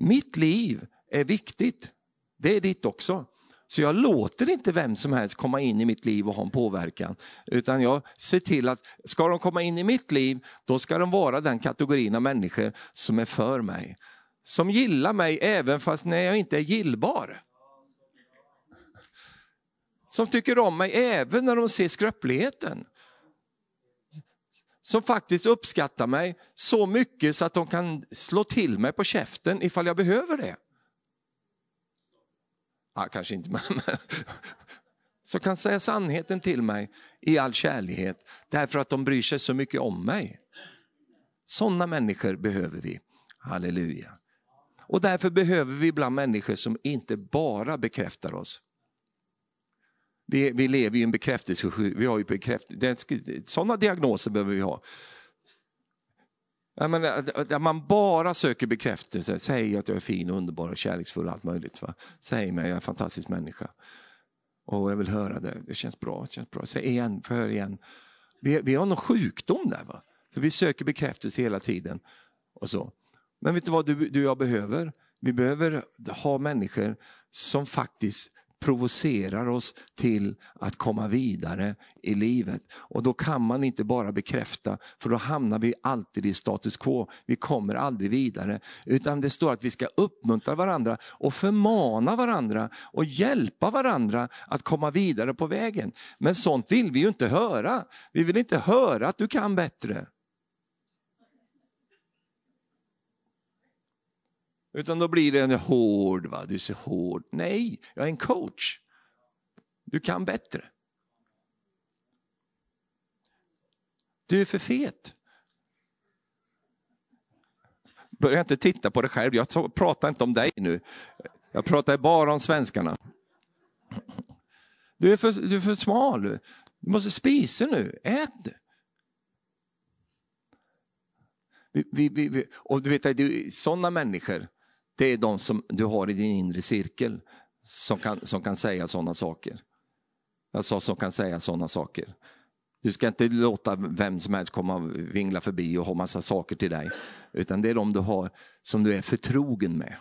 Mitt liv är viktigt. Det är ditt också. Så jag låter inte vem som helst komma in i mitt liv och ha en påverkan. Utan jag ser till att ska de komma in i mitt liv, då ska de vara den kategorin av människor som är för mig. Som gillar mig även fast när jag inte är gillbar. Som tycker om mig även när de ser skröpligheten. Som faktiskt uppskattar mig så mycket så att de kan slå till mig på käften ifall jag behöver det ja, kanske inte, men som kan säga sanningen till mig i all kärlighet därför att de bryr sig så mycket om mig. Sådana människor behöver vi. Halleluja. Och därför behöver vi ibland människor som inte bara bekräftar oss. Vi, vi lever i en bekräftelse, vi har ju bekräft, sådana diagnoser behöver vi ha. Jag menar, eh, man bara söker bekräftelse, säg att jag är fin, underbar, kärleksfull och allt möjligt. Va? Säg mig, jag är en fantastisk människa. Och jag vill höra det, det känns bra. Det känns bra. Säg igen, för hör igen. Vi, vi har någon sjukdom där. Va? För vi söker bekräftelse hela tiden. och så. Men vet du vad du, du och jag behöver? Vi behöver ha människor som faktiskt provocerar oss till att komma vidare i livet. Och då kan man inte bara bekräfta, för då hamnar vi alltid i status quo. Vi kommer aldrig vidare. Utan det står att vi ska uppmuntra varandra och förmana varandra och hjälpa varandra att komma vidare på vägen. Men sånt vill vi ju inte höra. Vi vill inte höra att du kan bättre. Utan då blir det en hård, va? du är så hård. Nej, jag är en coach. Du kan bättre. Du är för fet. Börja inte titta på dig själv, jag pratar inte om dig nu. Jag pratar bara om svenskarna. Du är för, du är för smal, du måste spisa nu, ät. Vi, vi, vi, och du vet, sådana människor det är de som du har i din inre cirkel som kan, som kan säga sådana saker. Jag sa som kan säga sådana saker. Du ska inte låta vem som helst komma och vingla förbi och ha massa saker till dig. Utan det är de du har som du är förtrogen med.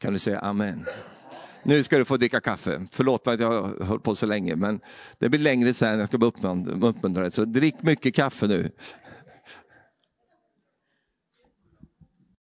Kan du säga amen? Nu ska du få dricka kaffe. Förlåt att jag har hållit på så länge, men det blir längre sen. Jag ska bara uppmuntra dig. Så drick mycket kaffe nu.